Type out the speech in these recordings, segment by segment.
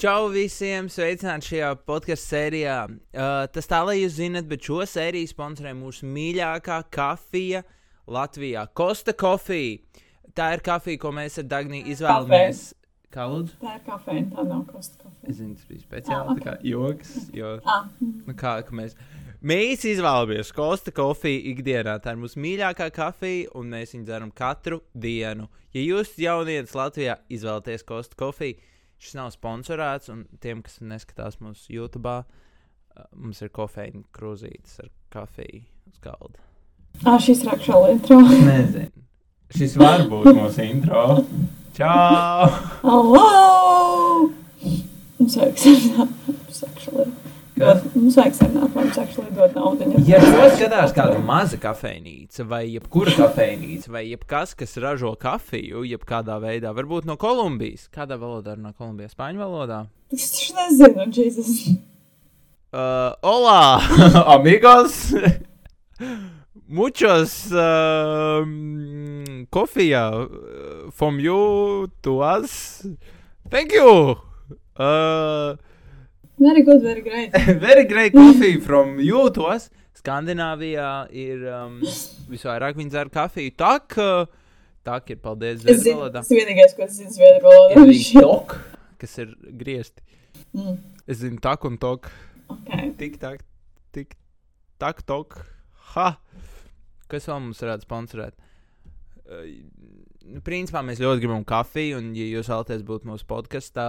Čau visiem! Sveicināti šajā podkāstu sērijā. Uh, tas tā, lai jūs zinat, bet šo sēriju sponsorē mūsu mīļākā kafija Latvijā - Costa Coffee. Tā ir kafija, ko mēs ar Dagni izvēlamies. Kā lūdzu? Tā ir kafija, tā nav kosta kafija. Es zinu, tas bija speciāli Ah, tā kā joks. Jo, Ah, nu, kā, mēs, mēs izvēlamies Costa Coffee ikdienā. Tā ir mūsu mīļākā kafija, un mēs viņu dzeram katru dienu. Ja jūs jaunietis Latvijā izvēlaties Costa Coffee, šis nav sponsorēts, un tiem, kas neskatās mūsu YouTube, mums ir kofeīna krūzītes ar kafiju uz galda. ah šis ir aktuāli intro. Nezinu. Šis var būt mūsu intro. Čau! Hello! Mums vajag sarunāt. Mums actually dod- Mums vajag sarunāt, vai mums actually dod naudu. Ja jūs skatās kāda maza kafejnīca, vai jebkura kafejnīca, vai jebkas, kas ražo kafiju, jebkādā veidā, varbūt no Kolumbijas. Kādā valodā runā Kolumbijā? Spāņu valodā? Es taču nezinu, Jesus. Uh, hola, amigos! Muchos um, kofija uh, from you to us. Thank you! Uh, Very good, very great. very great coffee from you to us. Skandināvijā ir um, visvairāk viņi dzer kafiju. Tak, uh, tak ir paldies Es zviedru valodā. tas vienīgais, ko es zinu zviedru Ir valodā. arī tok, kas ir griezti. Mm, Es zinu tak un tok. okay. Tik tak, tik tak tok. Ha! Kas vēl mums varētu sponsorēt? Uh, nu, principā mēs ļoti gribam kafiju, un, ja jūs vēlaties būt mūsu podkastā,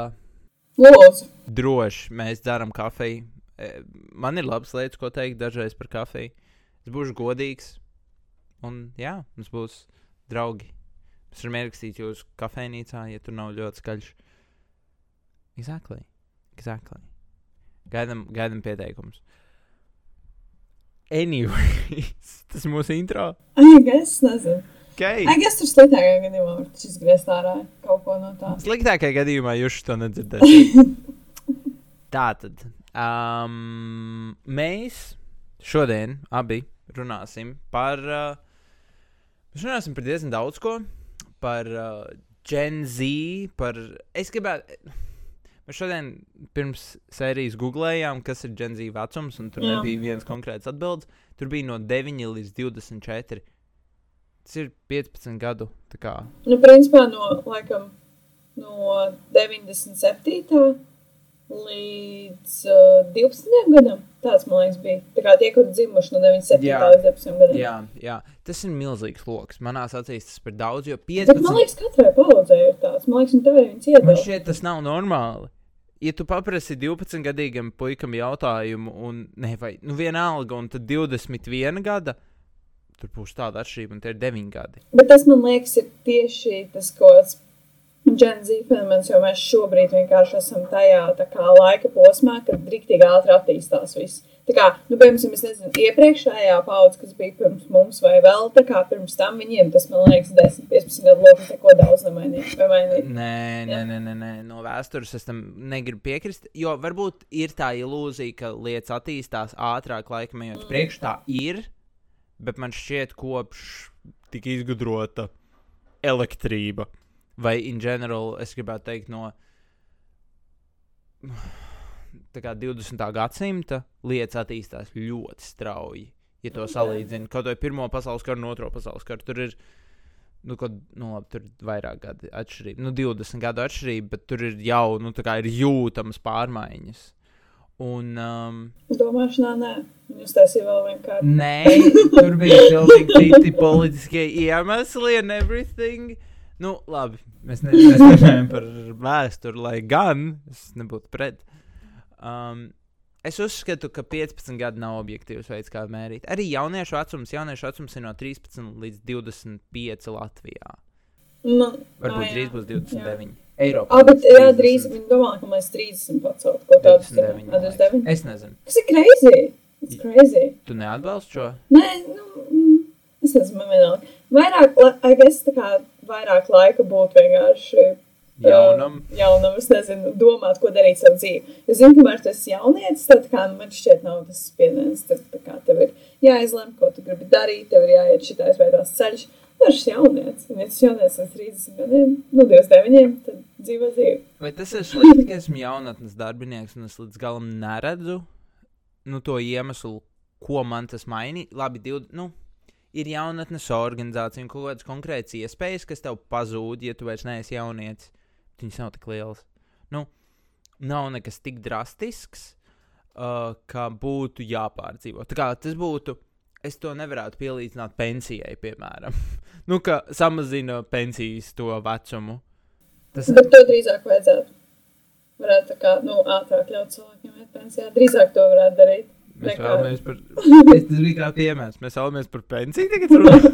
Lūdzu. droši mēs dzeram kafiju. E, Man ir labas lietas, ko teikt dažreiz par kafiju. Es būšu godīgs. Un jā, mums būs draugi. Mēs varam ierakstīt jūs kafejnīcā, ja tur nav ļoti skaļš. Exactly. exactly. Gaidām, gaidām pieteikumus. Anyways, tas ir mūsu intro. I guess, nezinu. Okay. I guess tur sliktākajā gadījumā var taču izgriezt ārā kaut ko no tā. Sliktākajā gadījumā jūs to nedzirdēsiet. Tā tad um, mēs šodien abi runāsim par. Uh, mēs runāsim par diezgan daudz ko. Par uh, Gen Z, par. Es gribētu. Mēs šodien pirms sērijas googlējām, kas ir Gen Z vecums, un tur Jā. nebija viens konkrēts atbildes. Tur bija no 9 līdz 24. Tas ir 15 gadu. Nu, principā no, laikam, no 97. līdz uh, 12 gadam. Tāds, man liekas, bija. Tā kā tie, kuri dzimuši no 97. Jā. līdz 12 gadam. Jā, jā, tas ir milzīgs lokus. Manā acīs tas ir daudz, jo Bet 15. man liekas, katrai paudzei ir tāds. Man liekas, tā viņas Man iedod. šķiet, tas nav normāli. Ja tu paprasti 12 gadīgam puikam jautājumu, un ne, vai nu vienalga, un tad 21 gada, tur būs tāda atšķirība, un tie ir 9 gadi. Bet tas, man liekas, ir tieši tas, ko fenomens, jo mēs šobrīd vienkārši esam tajā kā, laika posmā, kad rīktīgi ātri attīstās viss. Tā kā, nu, piemēram, es nezinu, iepriekšējā paudze, kas bija pirms mums, vai vēl tā kā pirms tam viņiem, tas, man liekas, 10, 15 gadu lokus neko daudz nemainīja. Nē, nē, nē, nē, nē. no vēstures es tam negribu piekrist. Jo varbūt ir tā ilūzija, ka lietas attīstās ātrāk, laikam, ejot uz priekšu. Tā ir, bet man šķiet, kopš tika izgudrota elektrība, vai in general, es gribētu teikt, no tā kā 20. gadsimta lietas attīstās ļoti strauji. Ja to salīdzina kaut vai Pirmo pasaules karu un Otro pasaules karu, tur ir nu, kaut, nu, labi, tur ir vairāk gadu atšķirība, nu, 20 gadu atšķirība, bet tur ir jau nu, ir jūtamas pārmaiņas. Un, um, Domāšanā, nē. Viņi uztaisīja vēl vienu kārtu. nē, tur bija pilnīgi citi politiskie iemesli un everything. Nu, labi, mēs ne- mēs nerunājam par vēsturi, lai gan es nebūtu pret. Um, es uzskatu, ka 15 gadi nav objektīvs veids, kā mērīt. Arī jauniešu vecums, jauniešu vecums ir no 13 līdz 25 Latvijā. Nu, Varbūt ā, jā. drīz būs Jā. 29. Eiropā. Ah, bet jā, 30. drīz viņi domā, ka mēs 30 pacelt ko tādu. 29, man liekas. 29. Es nezinu. Tas ir crazy. Tas ir crazy. Tu neatbalsti šo? Nē, nu, mm, es nezinu, man vienalga. Vairāk, I guess, tā kā vairāk laika būtu vienkārši Jaunam. Uh, jaunam, es nezinu, domāt, ko darīt savu dzīvi. Es zinu, kamēr tu esi jaunietis, tad kā, man šķiet, nav tas spiediens. Tad tā kā tev ir jāizlem, ko tu gribi darīt, tev ir jāiet šitais vai tās ceļš. Es esmu jaunietis, un ja tas jaunietis līdz 30 gadiem, nu, 29, tad dzīvo dzīvi. Vai tas ir slikti, ka esmu jaunatnes darbinieks un es līdz galam neredzu nu, to iemeslu, ko man tas mainīja? Labi, div, nu, ir jaunatnes organizācija un kaut kādas konkrētas iespējas, kas tev pazūd, ja tu vairs neesi jaunietis. Viņas nav tik lielas. Nu, nav nekas tik drastisks, uh, ka būtu jāpārdzīvo. Tā kā tas būtu. Es to nevarētu pielīdzināt pensijai, piemēram. nu, ka samazina pensijas to vecumu. Tas Bet to drīzāk vajadzētu. Varētu tā kā, nu, ātrāk ļaut cilvēkiem iet pensijā. Drīzāk to varētu darīt. Mēs Nekā- vēlamies par. Es tas bija kā piemērs. Mēs vēlamies par pensiju tagad runāt.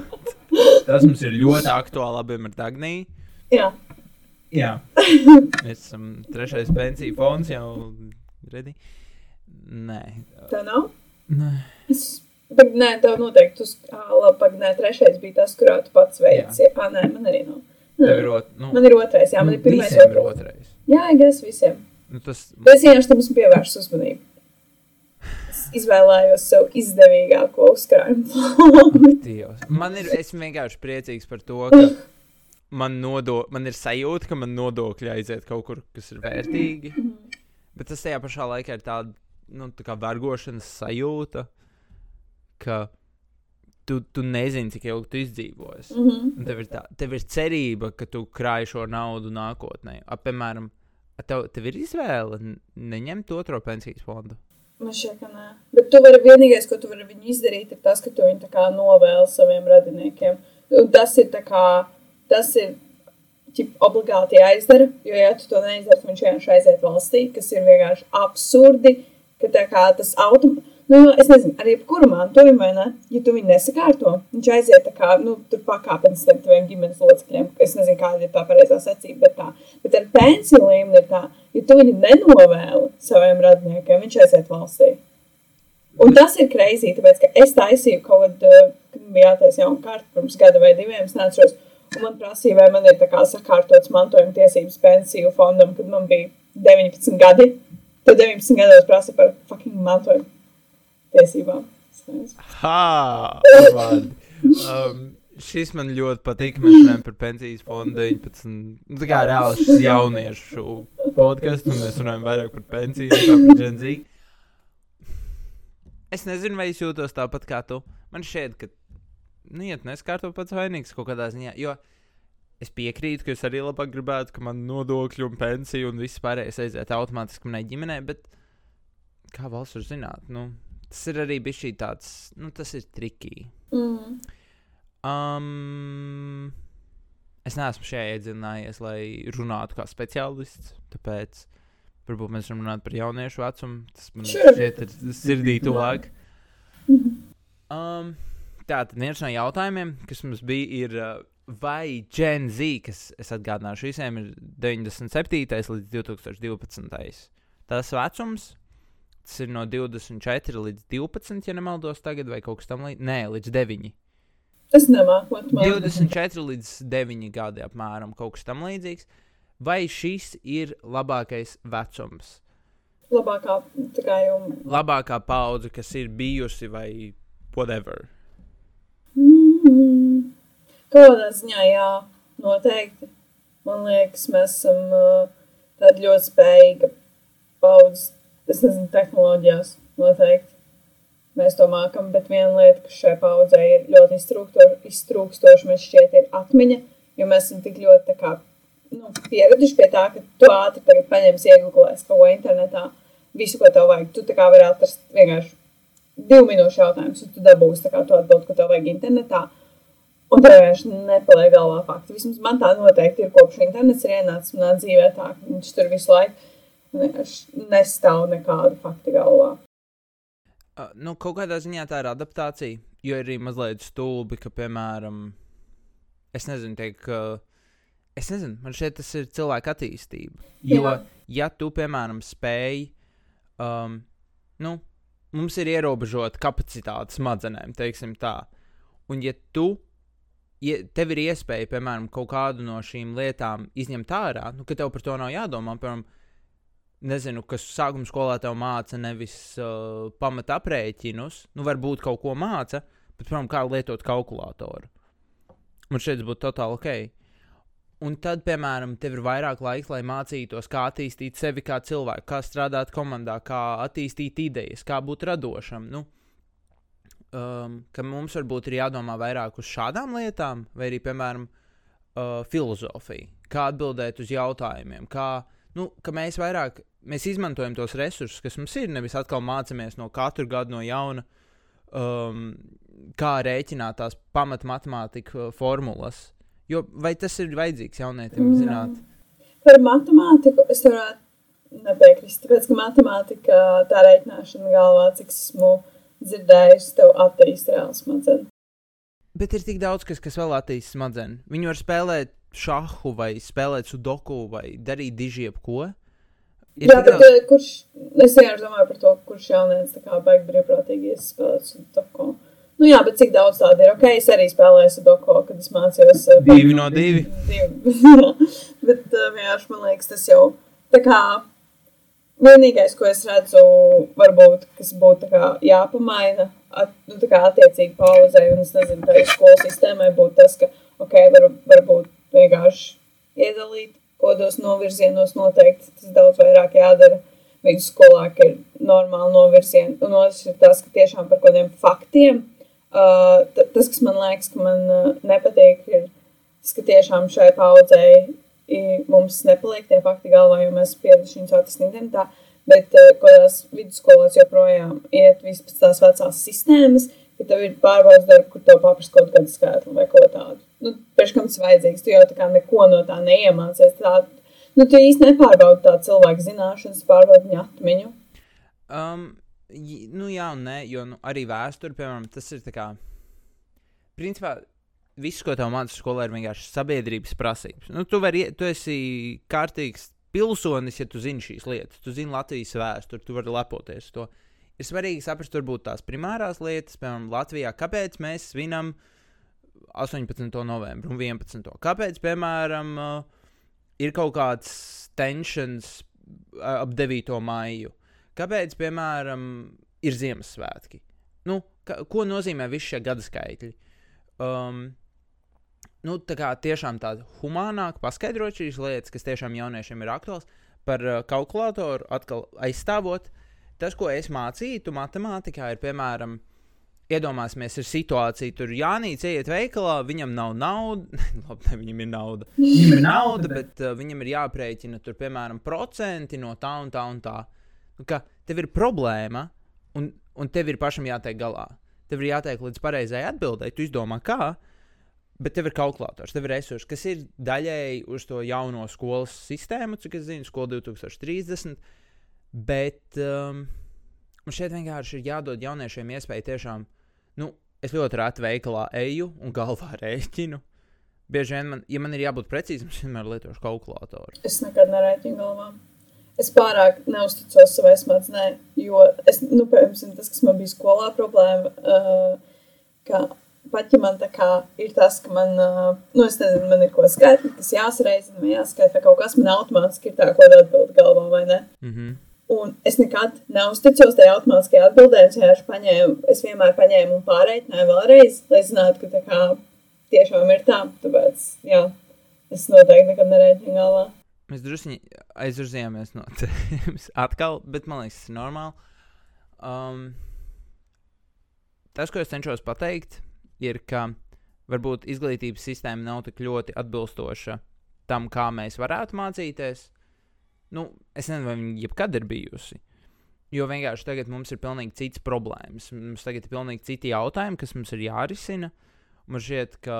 Tas mums ir ļoti aktuāli abiem ar Dagniju. Jā, Jā. Mēs esam trešais pensiju fonds jau redzi. Nē. tā nav. Nē. Es, bet nē, tev noteikti uz, labi, pag, nē, trešais bija tas, kurā tu pats veids. Jā, ā, nē, man arī nav. Ir ot, nu, man ir otrais, jā, man ir pirmais. visiem ir otrais. Jā, es visiem. Nu, tas Es vienkārši tam esmu pievērsis uzmanību. Es izvēlējos sev izdevīgāko uzkrājumu. Man ir, esmu vienkārši priecīgs par to, ka man, nodo, man ir sajūta, ka man nodokļi aiziet kaut kur, kas ir vērtīgi. Bet tas tajā pašā laikā ir tāda nu, tā vergošanas sajūta, ka tu, tu nezini, cik ilgi tu izdzīvosi. Mhm. Un Tev ir, tā, tev ir cerība, ka tu krāj šo naudu nākotnē. A, piemēram, a tev, tev ir izvēle neņemt otro pensijas fondu. Man šķiet, ka nē. Bet tu vari vienīgais, ko tu vari viņu izdarīt, ir tas, ka tu viņu novēli saviem radiniekiem. Un tas ir tā kā, tas ir ķip, obligāti jāizdara, jo, ja tu to neizdari, tad viņš vienkārši aiziet valstī, kas ir vienkārši absurdi, ka kā tas automātiski. Nu, es nezinu, arī jebkuru mantojumu, vai ne? Ja tu viņu nesakārto, viņš aiziet tā kā, nu, tur pakāpienis tam taviem ģimenes locekļiem. Es nezinu, kāda ir tā pareizā secība, bet tā. Bet ar pensiju līmeni ir tā, ja tu viņu nenovēli saviem radiniekiem, viņš aiziet valstī. Un tas ir kreizī, tāpēc, ka es taisīju kaut kad, eh, kad bija jātaisa jauna karta pirms gada vai diviem, es neatceros, un man prasīja, vai man ir tā kā sakārtots mantojuma tiesības pensiju fondam, kad man bija 19 gadi. Tad 19 gados prasa par fucking mantojuma tiesībām. Ha! Um, šis man ļoti patīk. Mēs runājam par pensijas fondu 19. Nu, tā kā reāli šis jauniešu podkāsts, un mēs runājam vairāk par pensiju nekā par Z. Es nezinu, vai es jūtos tāpat kā tu. Man šķiet, ka, nu, ja tu neskārto pats vainīgs kaut kādā ziņā, jo es piekrītu, ka es arī labāk gribētu, ka man nodokļi un pensija un viss pārējais aiziet automātiski manai ģimenei, bet kā valsts var zināt? Nu, tas ir arī bijis šī tāds, nu, tas ir trikīgi. Mm. Um, es neesmu šajā iedzinājies, lai runātu kā speciālists. Tāpēc varbūt mēs varam runāt par jauniešu vecumu. Tas man Sure. šķiet, ir sirdī tuvāk. Um, tā tad viens no jautājumiem, kas mums bija, ir, uh, vai Gen Z, kas es atgādināšu visiem, ir 97. līdz 2012. Tas vecums, tas ir no 24 līdz 12, ja nemaldos tagad, vai kaut kas tamlīdzīgs. Nē, līdz 9. Es nemāku matemātiku. 24 līdz 9 gadi apmēram kaut kas tam līdzīgs. Vai šis ir labākais vecums? Labākā, jau. Labākā paudze, kas ir bijusi vai whatever. Mm. Kādā ziņā, jā, noteikti. Man liekas, mēs esam uh, tādi ļoti spējīgi paudz, es nezinu, tehnoloģijās noteikti. Mēs to mākam, bet viena lieta, kas šai paudzei ir ļoti iztrūkstoša, man šķiet, ir atmiņa, jo mēs esam tik ļoti tā kā, nu, pieraduši pie tā, ka tu ātri tagad paņemsi iegūlēs kaut ko internetā, visu, ko tev vajag. Tu tā kā vari atrast vienkārši divu minūšu jautājumus, un tu dabūsi tā kā to atbildi, ko tev vajag internetā. Un tev vienkārši nepaliek galvā fakti. Vismaz man tā noteikti ir kopš internets ir ienācis manā dzīvē tā, ka viņš tur visu laiku vienkārši nestāv nekādi fakti galvā. Uh, nu, kaut kādā ziņā tā ir adaptācija, jo ir arī mazliet stulbi, ka, piemēram, es nezinu, teikt, ka. Es nezinu, man šķiet, tas ir cilvēka attīstība. Jo, Jā. ja tu, piemēram, spēj, um, nu, mums ir ierobežota kapacitāte smadzenēm, teiksim tā. Un, ja tu, ja tev ir iespēja, piemēram, kaut kādu no šīm lietām izņemt ārā, nu, ka tev par to nav jādomā, piemēram, nezinu, kas sākuma skolā tev māca nevis uh, pamata aprēķinus, nu, varbūt kaut ko māca, bet, piemēram, kā lietot kalkulātoru. Man šeit būtu totāli ok. Un tad, piemēram, tev ir vairāk laika, lai mācītos, kā attīstīt sevi kā cilvēku, kā strādāt komandā, kā attīstīt idejas, kā būt radošam. Nu, um, ka mums varbūt ir jādomā vairāk uz šādām lietām, vai arī, piemēram, uh, filozofija, kā atbildēt uz jautājumiem, kā, nu, ka mēs vairāk mēs izmantojam tos resursus, kas mums ir, nevis atkal mācāmies no katru gadu no jauna, um, kā rēķināt tās pamatmatemātikas formulas Jo vai tas ir vajadzīgs jaunietim zināt? Par matemātiku es varētu nepiekrist. Tāpēc, ka matemātika, tā reiķināšana galvā, cik esmu dzirdējusi, tev attīst reāli smadzenes. Bet ir tik daudz, kas, kas vēl attīst smadzenes. Viņi var spēlēt šahu, vai spēlēt sudoku, vai darīt diži jebko. Ir Jā, bet daudz... Eh, kurš, es vienkārši domāju par to, kurš jaunieks tā kā baigi brīvprātīgi iespēlēt sudoku. Nu, jā, bet cik daudz tādu ir? Ok, es arī spēlēju Sudoku, kad es mācījos. Uh, divi no divi. divi. bet uh, vienkārši man liekas, tas jau tā kā vienīgais, ko es redzu, varbūt, kas būtu jāpamaina, at, nu, tā kā attiecīgi pauzē, un es nezinu, tā ir skolas sistēmai būtu tas, ka, ok, var, varbūt vienkārši iedalīt kodos novirzienos noteikti, tas daudz vairāk jādara. Vidusskolā, ir normāli novirzieni, un otrs ir tas, ka tiešām par kādiem faktiem, Uh, tas, kas man liekas, ka man uh, nepatīk, ir tas, ka tiešām šai paudzei mums nepaliek tie fakti galvā, jo mēs pieraduši viņus autismu internetā, bet uh, kādās vidusskolās joprojām iet vispār tās vecās sistēmas, ka tev ir pārbaudas darbi, kur tev paprast kaut kādu skaitli vai ko tādu. Nu, Pēc kam tas vajadzīgs, tu jau tā kā neko no tā neiemācies. Tā, nu, tu īsti nepārbaudi tā cilvēku zināšanas, pārbaudi viņa atmiņu. Um, Nu, jā, un nē, jo nu, arī vēsture, piemēram, tas ir tā kā. Principā, viss, ko tev mācās skolā, ir vienkārši sabiedrības prasības. Nu, tu, vari, tu esi kārtīgs pilsonis, ja tu zini šīs lietas. Tu zini Latvijas vēsturi, tu vari lepoties to. Ir svarīgi saprast, varbūt tās primārās lietas, piemēram, Latvijā, kāpēc mēs svinam 18. novembri un 11. Kāpēc, piemēram, uh, ir kaut kāds tensions uh, ap 9. maiju? Kāpēc, piemēram, ir Ziemassvētki? Nu, ka, ko nozīmē visi šie gada skaitļi? Um, nu, tā kā tiešām tāda humānāk paskaidrot šīs lietas, kas tiešām jauniešiem ir aktuāls, par uh, kalkulātoru atkal aizstāvot. Tas, ko es mācītu matemātikā, ir piemēram, iedomāsimies, ir situācija, tur Jānis iet veikalā, viņam nav nauda. Labi, ne, viņam ir nauda. Viņam ir nauda, bet uh, viņam ir jāprēķina, tur, piemēram, procenti no tā un tā un tā ka tev ir problēma, un, un tev ir pašam jātiek galā. Tev ir jātiek līdz pareizai atbildēji, tu izdomā, kā. Bet tev ir kalkulators, tev ir resursi, kas ir daļēji uz to jauno skolas sistēmu, cik es zinu, skola 2030. Bet um, man šeit vienkārši ir jādod jauniešiem iespēju tiešām, nu, es ļoti reti veikalā eju un galvā rēķinu. Bieži vien, man, ja man ir jābūt precīzam, es vienmēr lietošu kalkulatoru. Es nekad nerēķinu galvā es pārāk neusticos savai smadzenē, jo es, nu, piemēram, tas, kas man bija skolā problēma, uh, ka pat ja man tā kā ir tas, ka man, uh, nu, es nezinu, man ir ko skaitli, kas jāsareizina, vai jāskaita kaut kas, man automātiski ir tā, ko atbild galvā, vai ne? Mm -hmm. Un es nekad neusticos tajā automātiskajā atbildē, es vienkārši paņēmu, es vienmēr paņēmu un pārreitināju vēlreiz, lai zinātu, ka tā kā tiešām ir tā, tāpēc, jā, es noteikti nekad nerēķinu galvā. Mēs drusku aizvirzījāmies no tēmas atkal, bet man liekas, tas ir normāli. Um, tas, ko es cenšos pateikt, ir, ka varbūt izglītības sistēma nav tik ļoti atbilstoša tam, kā mēs varētu mācīties. Nu, es nezinu, vai viņa jebkad ir bijusi. Jo vienkārši tagad mums ir pilnīgi cits problēmas. Mums tagad ir pilnīgi citi jautājumi, kas mums ir jārisina. Man šķiet, ka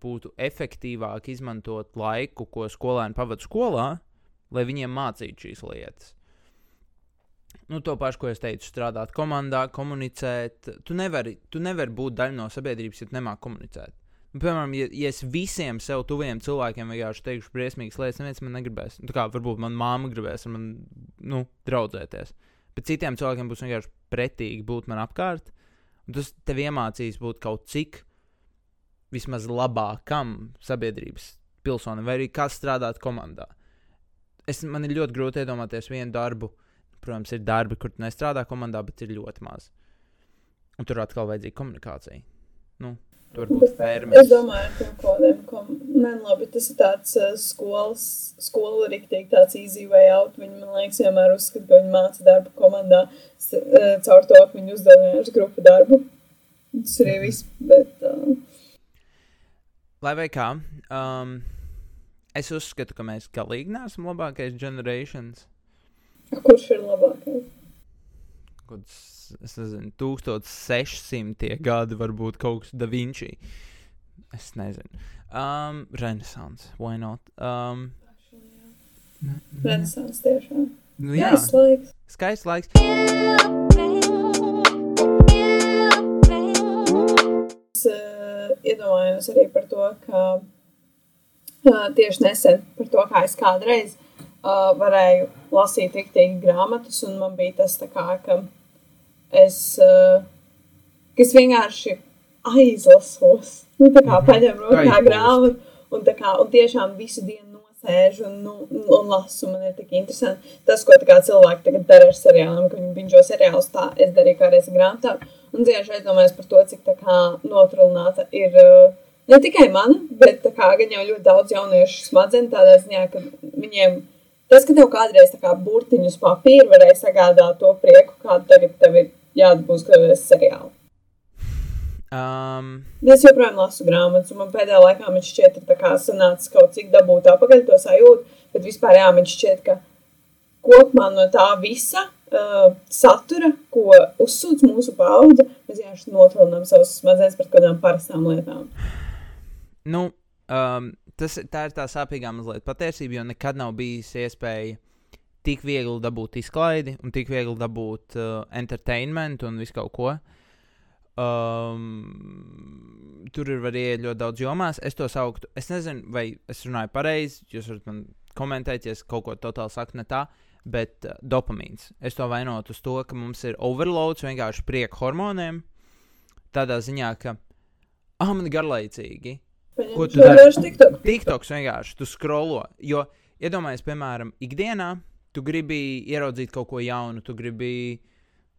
būtu efektīvāk izmantot laiku, ko skolēni pavadīja skolā, lai viņiem mācītu šīs lietas. Nu, to pašu, ko es teicu, strādāt komandā, komunicēt. Tu nevari, tu nevari būt daļa no sabiedrības, ja nemāki komunicēt. Nu, piemēram, ja, ja es visiem sev tuviem cilvēkiem vienkārši teikšu briesmīgas lietas, neviens man negribēs. Nu, kā varbūt manā māma gribēs ar mani nu, draudzēties. Bet citiem cilvēkiem būs vienkārši pretīgi būt man apkārt. Un tas tev iemācīs būt kaut cik vismaz labākam sabiedrības pilsonim, vai arī kas strādāt komandā. Es, man ir ļoti grūti iedomāties vienu darbu. Protams, ir darbi, kur tu nestrādā komandā, bet ir ļoti maz. Un tur atkal vajadzīga komunikācija. Nu. Tu vari būt Es domāju, ka kaut kādiem, ko, nē, labi, tas ir tāds uh, skolas, skola riktīgi tāds easy way out. Viņi, man liekas, vienmēr uzskata, ka viņi māca darbu komandā uh, caur to, ka viņi uzdod vienkārši grupu darbu. Tas arī viss, bet uh, Lai vai kā, um, es uzskatu, ka mēs galīgi neesam labākais generations. kurš ir labākais? Kaut kāds, nezinu, 1600 gadi, varbūt kaut kas da Vinci. Es nezinu. Um, Renaissance, why not? Um, Renesans tiešām. nu, Jā, es laiks. skaists laiks. Es uh, iedomājos arī par to, ka uh, tieši nesen par to, kā es kādreiz uh, varēju lasīt riktīgi grāmatas, un man bija tas tā kā, ka es, uh, ka es vienkārši aizlasos. Nu, tā kā Mhm. paņem rokā grāmatu, un, tā kā, un tiešām visu dienu nosēžu un, nu, un lasu. Man ir tik interesanti tas, ko kā cilvēki tagad dara ar seriāliem, ka viņi binžo seriālus tā, es darīju kādreiz ar grāmatām. Un tieši aizdomājos par to, cik tā kā notrūlināta ir uh, ne tikai mana, bet tā kā gan jau ļoti daudz jauniešu smadzeņu tādā ziņā, ka viņiem tas, ka tev kādreiz tā kā burtiņus papīra varēja sagādāt to prieku, kādu tagad tev ir jādabūs, kad es seriālu. Um, Es joprojām lasu grāmatas, un man pēdējā laikā man šķiet, ka sanācis kaut cik dabūt atpakaļ to sajūtu, bet vispār jā, man šķiet, ka kopumā no tā visa uh, satura, ko uzsūc mūsu paudze, mēs vienkārši notvalinām savus smadzenes par kādām parastām lietām. nu, um, tas, tā ir tā sāpīgā mazliet patiesība, jo nekad nav bijis iespēja tik viegli dabūt izklaidi un tik viegli dabūt uh, entertainment un visu kaut ko. Um, tur ir arī ļoti daudz jomās. Es to sauktu, es nezinu, vai es runāju pareizi. Jūs varat man komentēt, ja es kaut ko totāli saku ne tā, bet uh, dopamīns. Es to vainotu uz to, ka mums ir overloads vienkārši prieka hormoniem. Tādā ziņā, ka, ah, man ir garlaicīgi. Ko tu dari? TikTok. TikToks vienkārši tu skrolo. Jo, iedomājies, piemēram, ikdienā tu gribi ieraudzīt kaut ko jaunu, tu gribi,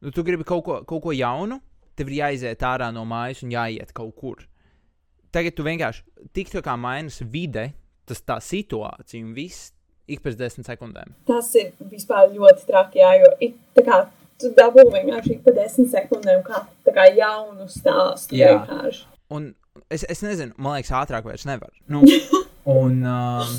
nu, tu gribi kaut, ko, kaut ko jaunu, tev ir jāiziet ārā no mājas un jāiet kaut kur. Tagad tu vienkārši TikTokā mainās vide, tas tā situācija un viss ik pēc desmit sekundēm. Tas ir vispār ļoti traki, jā, jo ik, kā tu dabū vienkārši ik pa desmit sekundēm kā, tā kā jaunu stāstu Jā. vienkārši. Un es, es nezinu, man liekas, ātrāk vairs nevar. Nu, un, um,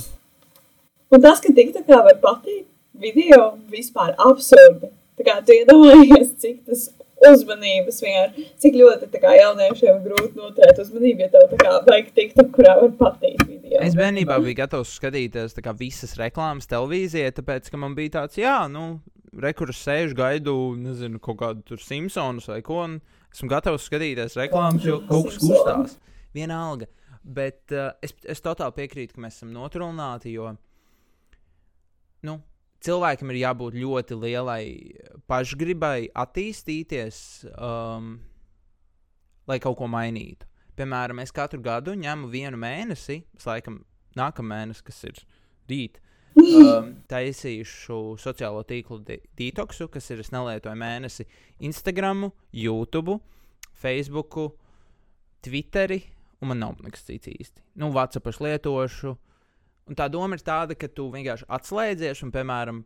Un tas, ka tik tā kā var patikt video, vispār absurdi. Tā kā tu iedomājies, cik tas uzmanības vienkārši, cik ļoti kā jauniešiem grūti noturēt uzmanību, ja tev tā kā vajag tikt, kurā var patikt video. Es bērnībā biju gatavs skatīties kā, visas reklāmas televīzijā, tāpēc, ka man bija tāds, jā, nu, rekurors sēž, gaidu, nezinu, kaut kādu tur Simpsonus vai ko. un Esmu gatavs skatīties reklāmas, jo kaut kas kustās. Vienalga. Bet uh, es, es totāli piekrītu, ka mēs esam notrūlināti, jo nu, cilvēkam ir jābūt ļoti lielai pašgribai attīstīties, um, lai kaut ko mainītu. Piemēram, es katru gadu ņemu vienu mēnesi, es laikam nākamā mēnesis, kas ir rīt, um, taisīšu sociālo tīklu de- detoksu, kas ir es nelietoju mēnesi Instagram, YouTube, Facebook, Twitteri, un man nav nekas cits īsti. Nu, WhatsApp es lietošu. Un tā doma ir tāda, ka tu vienkārši atslēdzies, un, piemēram,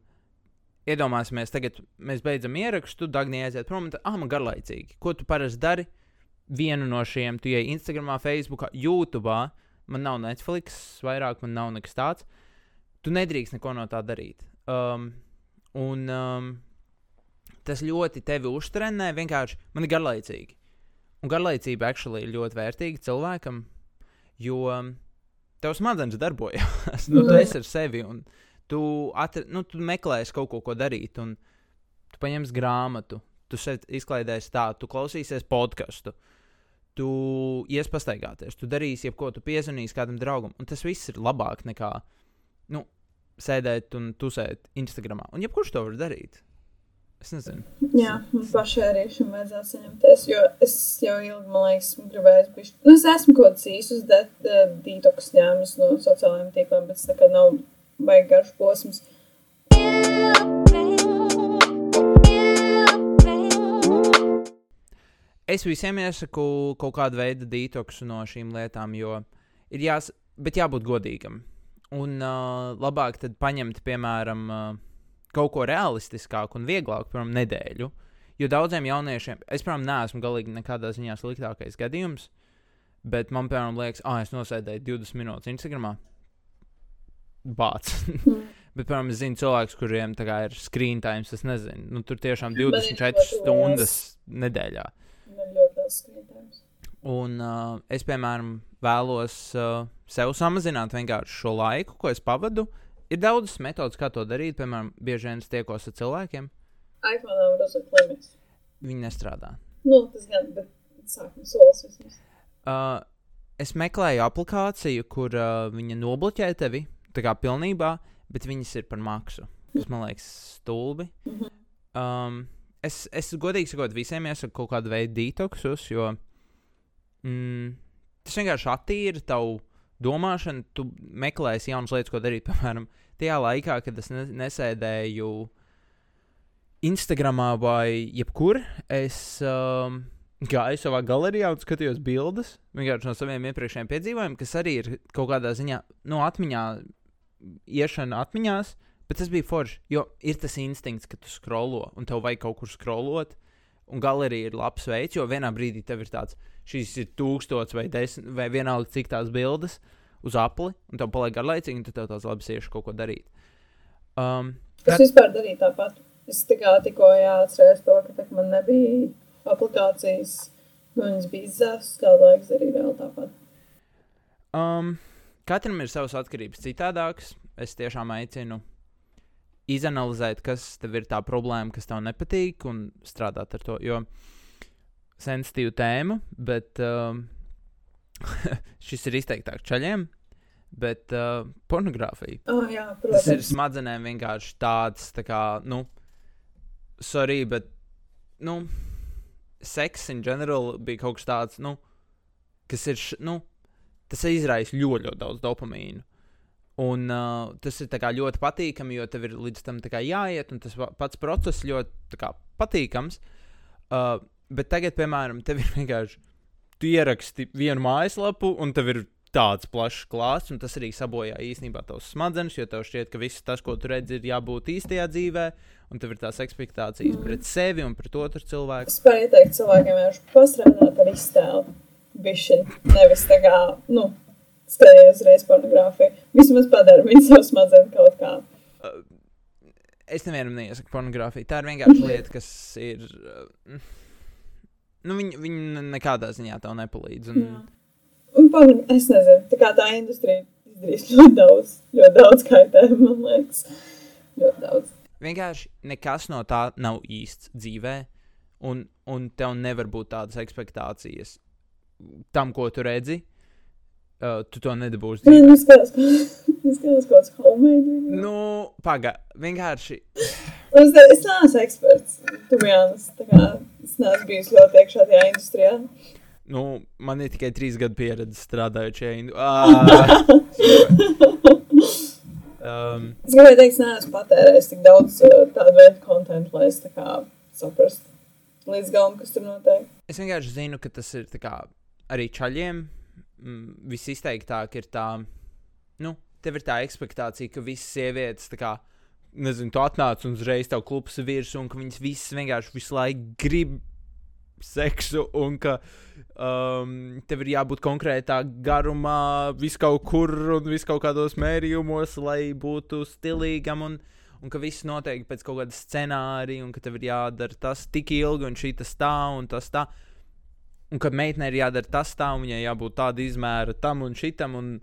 iedomāsimies, tagad mēs beidzam ierakstu, Dāngnija aiziet prom, un tā, ah, man garlaicīgi. Ko tu parasti dari? Vienu no šiem, tu ej Instagram, Facebook, YouTube, man nav Netflix, vairāk man nav nekas tāds. Tu nedrīkst neko no tā darīt. Um, un um, tas ļoti tevi uztrenē, vienkārši man ir garlaicīgi. Un garlaicība actually ir ļoti vērtīga cilvēkam, jo tev smadzenes darbojas. nu, tu esi ar sevi un tu, atr, nu, tu meklēsi kaut ko, ko darīt. Un tu paņemsi grāmatu, tu izklaidēsi tādu, tu klausīsies podkāstu. Tu ies pastaigāties, tu darīsi jebko, tu piezvanīsi kādam draugam. Un tas viss ir labāk nekā nu, sēdēt un tusēt Instagram. Un jebkurš to var darīt. Es nezinu. Jā, man pašai arī šim vajadzētu saņemties, jo es jau ilgi, man liekas, gribēju bišķi. Nu, es esmu kaut kāds īsus detoks ņēmis no sociālajiem tīkliem, bet tā kā nav baigi garš posms. es visiem iesaku kaut kādu veidu dītoksu no šīm lietām, jo ir jās, bet jābūt godīgam. Un uh, labāk tad paņemt, piemēram, uh, kaut ko realistiskāku un vieglāku, piemēram, nedēļu. Jo daudziem jauniešiem, es, protams, neesmu galīgi nekādā ziņā sliktākais gadījums, bet man, piemēram, liekas, ah, es nosēdēju 20 minūtes Instagramā. Bācis. Bet, piemēram, es zinu cilvēkus, kuriem kā, ir screen time, es nezinu, nu, tur tiešām 24 stundas nedēļā. Man ļoti daudz screen time. Un uh, es, piemēram, vēlos uh, sev samazināt vienkārši šo laiku, ko es pavadu. Ir daudzas metodas, kā to darīt. Piemēram, bieži vien es tiekos ar cilvēkiem. iPhone var uzlikt limits. Viņi nestrādā. Nu, tas gan, bet sākuma solis vismaz. Uh, es meklēju aplikāciju, kur uh, viņa nobloķē tevi tā kā pilnībā, bet viņas ir par maksu. Tas man liekas stulbi. Um, es, es godīgi sakot, visiem iesaku kaut kādu veidu detoxus, jo mm, tas vienkārši attīra tavu domāšanu. Tu meklēsi jaunas lietas, ko darīt. Piemēram, tajā laikā, kad es ne, nesēdēju Instagramā vai jebkur, es um, gāju savā galerijā un skatījos bildes vienkārši no saviem iepriekšējiem piedzīvojumiem, kas arī ir kaut kādā ziņā no nu, atmiņā, iešana atmiņās. Bet tas bija forši, jo ir tas instinkts, ka tu skrolo un tev vajag kaut kur skrolot. Un galerija ir labs veids, jo vienā brīdī tev ir tāds, šīs ir tūkstots vai desmit, vai vienalga cik tās bildes uz apli, un tev paliek garlaicīgi, un tu tev tās labi sieši kaut ko darīt. Um, Es vispār darīju tāpat. Es tikai tikko atceros to, ka man nebija aplikācijas, un viņas bija izzēstas, kādu laiku darīju vēl tāpat. Um, katram ir savas atkarības citādākas. Es tiešām aicinu izanalizēt, kas tev ir tā problēma, kas tev nepatīk, un strādāt ar to. Jo sensitīva tēma, bet um, šis ir izteiktāk čaļiem. Bet uh, pornogrāfija. Oh, jā, Tas ir protams. smadzenēm vienkārši tāds, tā kā, nu, sorry, bet, nu, seks in general bija kaut kas tāds, nu, kas ir, š- nu, tas izraisa ļoti, ļoti daudz dopamīnu. Un uh, tas ir ļoti patīkami, jo tev ir līdz tam jāiet, un tas pa- pats process ļoti kā, patīkams. Uh, bet tagad, piemēram, tev ir vienkārši, tu ieraksti vienu mājaslapu, un tev ir tāds plašs klāsts, un tas arī sabojā īstenībā tavs smadzenes, jo tev šķiet, ka viss tas, ko tu redzi, ir jābūt īstajā dzīvē, un tev ir tās expectācijas Mm. pret sevi un pret otru cilvēku. Es varu ieteikt cilvēkiem vienkārši pastrādāt ar iztēlu. Bišķiņ, nevis tā kā, nu, skatīties uzreiz pornogrāfiju. Vismaz padara viņu savu smadzenes kaut kā. Uh, es nevienam neiesaku pornogrāfiju. Tā ir vienkārši lieta, kas ir. Uh, nu, viņi, viņi nekādā ziņā tev nepalīdz. Un, Jā. Un, porno, es nezinu, tā kā tā industrija izdarīs ļoti daudz, ļoti daudz kaitējumu, man liekas. Ļoti daudz. vienkārši nekas no tā nav īsts dzīvē, un, un tev nevar būt tādas expectācijas tam, ko tu redzi. Uh, tu to nedabūsi. Nē, nu, skatās, es skatos kaut kāds video. Nu, pagaidi, vienkārši. Es, ne, es neesmu eksperts, tu bijānis, tā kā es neesmu bijis ļoti iekšā tajā industrijā. Nu, man ir tikai trīs gadu pieredze strādājot šajā industrijā. um, Es gribēju teikt, es neesmu patērējis tik daudz uh, tādu veidu kontentu, lai es tā kā saprastu līdz galam, kas tur notiek. es vienkārši zinu, ka tas ir kā, arī čaļiem. Mm, visizteiktāk ir tā, nu, tev ir tā expectācija, ka visas sievietes, kā, nezinu, tu atnāc un uzreiz tev klūps virsū, un ka viņas visas vienkārši visu laiku grib seksu, un ka um, tev ir jābūt konkrētā garumā, vis kaut kur un vis kaut kādos mērījumos, lai būtu stilīgam. Un, un ka viss notiek pēc kaut kāda scenārija, un ka tev ir jādara tas tik ilgi, un šī tas tā, un tas tā. Un ka meitenei ir jādara tas tā, un viņai jābūt tāda izmēra tam un šitam. Un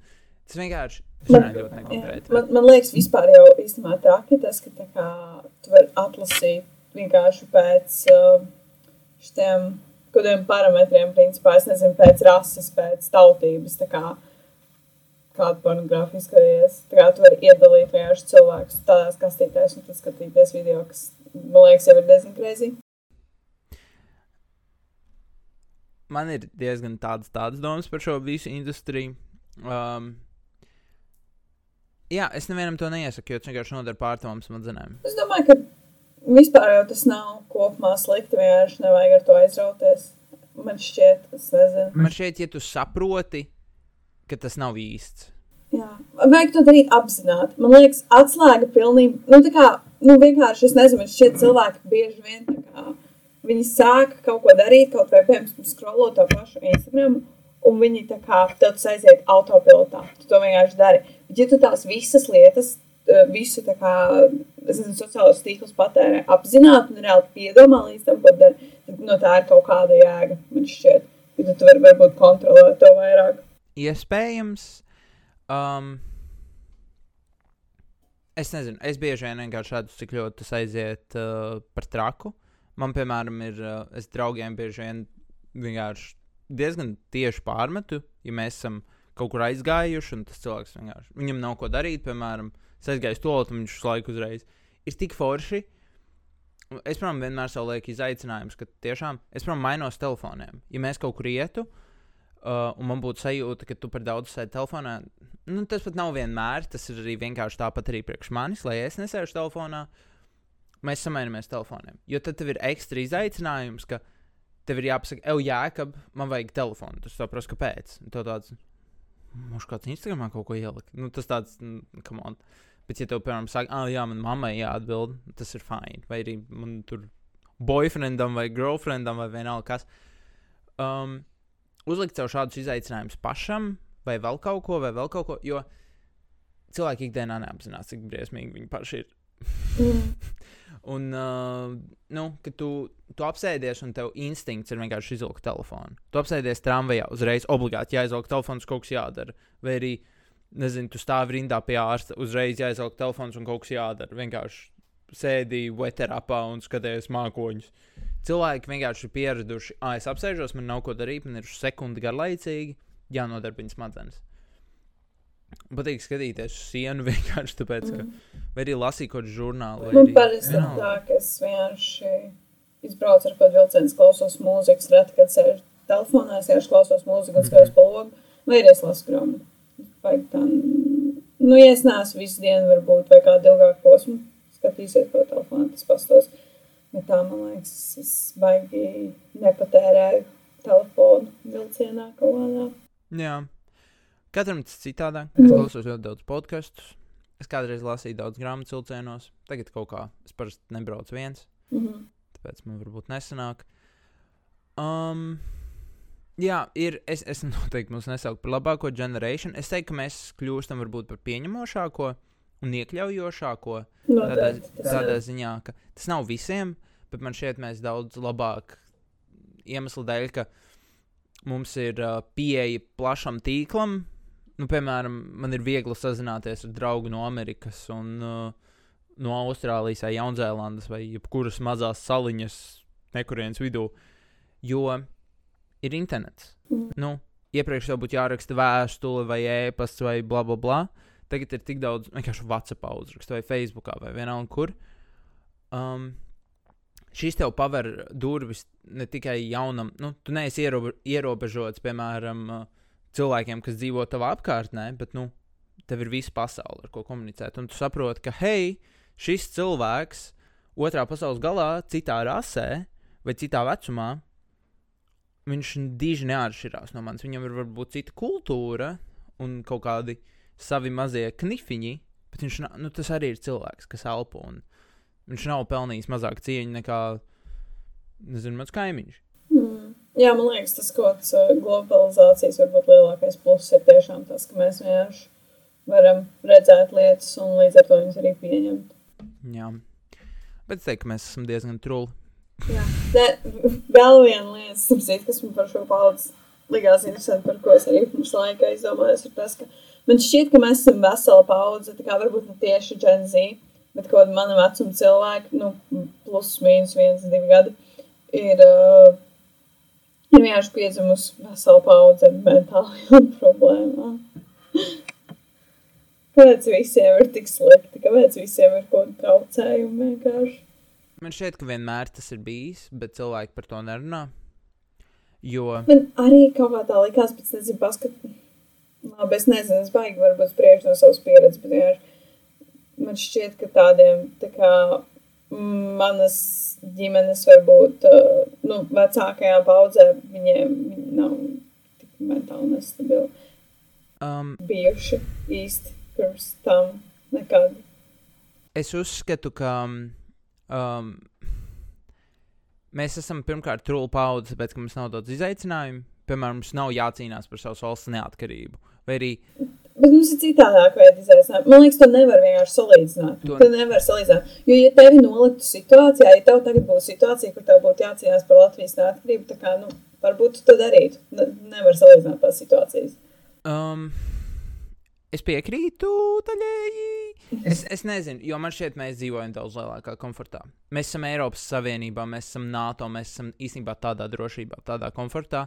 tas vienkārši Man- ļoti nekonkrēti. Man, man liekas, vispār jau īstenībā traki tas, ka kā tu vari atlasīt vienkārši pēc uh, šiem kādiem parametriem, principā, es nezinu, pēc rases, pēc tautības, tā kā kādu pornogrāfiju skaties. Tā kā tu vari iedalīt vienkārši cilvēkus tādās kastītēs un skatīties video, kas, man liekas, jau ir diezgan greizi. Man ir diezgan tādas, tādas domas par šo visu industriju. Um, jā, es nevienam to neiesaku, jo tas vienkārši nodara pārtavam smadzenēm. Es domāju, ka vispār jau tas nav kopumā slikti. Vienkārši nevajag ar to aizrauties. man šķiet, es nezinu. Man šķiet, ja tu saproti, ka tas nav īsts. Jā, vajag to darīt apzināti. Man liekas, atslēga pilnībā, nu, tā kā, nu, vienkārši, es nezinu, šķiet, cilvēki bieži vien, tā kā, viņi sāk kaut ko darīt, kaut vai, piemēram, scrollot to pašu Instagram, un viņi tā kā, tev tas aiziet autopilotā, tu to vienkārši dari. Bet, ja tu tās visas lietas, eh, visu, tā kā, nezinu, sociālos tīklus patērē apzināti un reāli piedomā līdz tam, ko dari, tad no tā ir kaut kāda jēga, man šķiet. Ja tu vari varbūt kontrolēt to vairāk. Iespējams, um, es nezinu, es bieži vien vienkārši redzu, cik ļoti tas aiziet uh, par traku. Man, piemēram, ir, uh, es draugiem bieži vien vienkārši diezgan tieši pārmetu, ja mēs esam kaut kur aizgājuši, un tas cilvēks vienkārši, viņam nav ko darīt, piemēram, es aizgāju to lietu, un viņš uz laiku uzreiz ir tik forši. Es, protams, vienmēr sev lieku izaicinājumus, ka tiešām es, protams, mainos telefoniem. Ja mēs kaut kur ietu, uh, un man būtu sajūta, ka tu par daudz sēdi telefonā, nu, tas pat nav vienmēr. Tas ir arī vienkārši tāpat arī priekš manis, lai es nesēžu telefonā. Mēs samainamies telefoniem. Jo tad tev ir ekstra izaicinājums, ka tev ir jāpasaka, ej, jēkab, man vajag telefonu. Tu saproti, kāpēc. Tev tāds, mums kāds Instagramā kaut ko ielika. Nu, tas tāds, mm, come on. Bet, ja tev, piemēram, saka, ah, jā, man mammai jāatbild, tas ir fini. Vai arī man tur boyfriendam vai girlfriendam vai vienalga kas. Um, uzlikt sev šādus izaicinājumus pašam, vai vēl kaut ko, vai vēl kaut ko. Jo cilvēki ikdienā neapzinās, cik briesmīgi viņi paši ir. un, uh, nu, kad tu, tu apsēdies un tev instinkts ir vienkārši izvilkt telefonu. Tu apsēdies tramvajā, uzreiz obligāti jāizvelk telefons, kaut kas jādara. Vai arī, nezinu, tu stāvi rindā pie ārsta, uzreiz jāizvelk telefons un kaut kas jādara. Vienkārši sēdi weterapā un skaties mākoņus. Cilvēki vienkārši ir pieraduši, ah, es apsēžos, man nav ko darīt, man ir sekundi garlaicīgi, jānodarbina smadzenes. Patīk skatīties uz sienu vienkārši tāpēc, ka vai arī lasīt kaut kādu žurnālu. Man parasti ir tā, ka es vienkārši izbraucu ar kādu vilcienu, klausos mūzikas, reti, kad sēžu telefonā, es vienkārši klausos mūziku un skatos pa logu, vai arī es lasu grāmatu. Vai tā, nu, ja es neesmu visu dienu, varbūt, vai kādu ilgāku posmu, skatīsies pa telefonu, tas pastos. Bet tā, man liekas, es baigi nepatērēju telefonu vilcienā kaut kādā. Jā. Katram tas citādāk. Es klausos ļoti daudz podkastus. Es kādreiz lasīju daudz grāmatu vilcienos. Tagad kaut kā es parasti nebraucu viens. Mhm. Tāpēc man varbūt nesanāk. Um, jā, ir. Es, es noteikti mūs nesaucu par labāko generāciju. Es teiktu, ka mēs kļūstam varbūt par pieņemošāko un iekļaujošāko. Tādā, tas tādā ir. ziņā, ka tas nav visiem, bet man šķiet, mēs daudz labāk iemeslu dēļ, ka mums ir uh, pieeja plašam tīklam. Nu, piemēram, man ir viegli sazināties ar draugu no Amerikas, un, uh, no Austrālijas, vai Jaunzēlandes, vai jebkuras mazās saliņas, nekurienes vidū, jo ir internets. Mhm. Nu, iepriekš tev būtu jāraksta vēstule, vai e-pasts, vai bla, bla, bla. Tagad ir tik daudz vienkārši WhatsApp uzrakstu, vai Facebookā, vai vienalga kur. Um, šis tev paver durvis ne tikai jaunam, nu, tu neesi ierobe, ierobežots, piemēram, uh, cilvēkiem, kas dzīvo tavā apkārtnē, bet, nu, tev ir visa pasaule, ar ko komunicēt. Un tu saproti, ka, hei, šis cilvēks otrā pasaules galā, citā rasē vai citā vecumā, viņš diži neatšķirās no manis. Viņam ir varbūt cita kultūra un kaut kādi savi mazie knifiņi, bet viņš nu, arī ir cilvēks, kas elpo. Viņš nav pelnījis mazāk cieņu nekā, nezinu, mans kaimiņš. Jā, man liekas, tas kaut kāds uh, globalizācijas varbūt lielākais pluss ir tiešām tas, ka mēs vienkārši varam redzēt lietas un līdz ar to viņas arī pieņemt. Jā. Bet es teiktu, ka mēs esam diezgan truli. Jā. Ne, vēl viena lieta, sapsīt, kas man par šo paudzi likās interesanti, par ko es arī pirms laika aizdomājos, ir tas, ka man šķiet, ka mēs esam vesela paudze, tā kā varbūt ne tieši Gen Z, bet kaut kāda mana vecuma cilvēki, nu, plus mīnus viens, divi gadi, ir, uh, ir vienkārši piedzimusi vesela paudze ar mentālajām problēmām. Kāpēc visiem ir tik slikti? Kāpēc visiem ir kaut kāda traucējuma vienkārši? Man šķiet, ka vienmēr tas ir bijis, bet cilvēki par to nerunā. Jo Man arī kaut kā tā likās, bet es nezinu, paskat... Labi, es nezinu, es baigi varbūt spriežu no savas pieredzes, bet vienkārši man šķiet, ka tādiem tā kā manas ģimenes varbūt uh, nu, vecākajām paudzēm viņiem viņi nav tik mentāli nestabili Um, bijuši īsti pirms tam nekad. es uzskatu, ka um, mēs esam pirmkārt trūli paudze, ka mums nav daudz izaicinājumu. Piemēram, mums nav jācīnās par savas valsts neatkarību. Vai arī Bet mums ir citādāk veidi izaicinājumi. Man liekas, to nevar vienkārši salīdzināt. To- nevar salīdzināt. Jo, ja tevi noliktu situācijā, ja tev tagad būtu situācija, kur tev būtu jācīnās par Latvijas neatkarību, tad kā, nu, varbūt tu to darītu. Ne, nevar salīdzināt tās situācijas. Um, es piekrītu daļēji. Es, es nezinu, jo man šķiet, mēs dzīvojam daudz lielākā komfortā. Mēs esam Eiropas Savienībā, mēs esam NATO, mēs esam īstenībā tādā drošībā, tādā komfortā.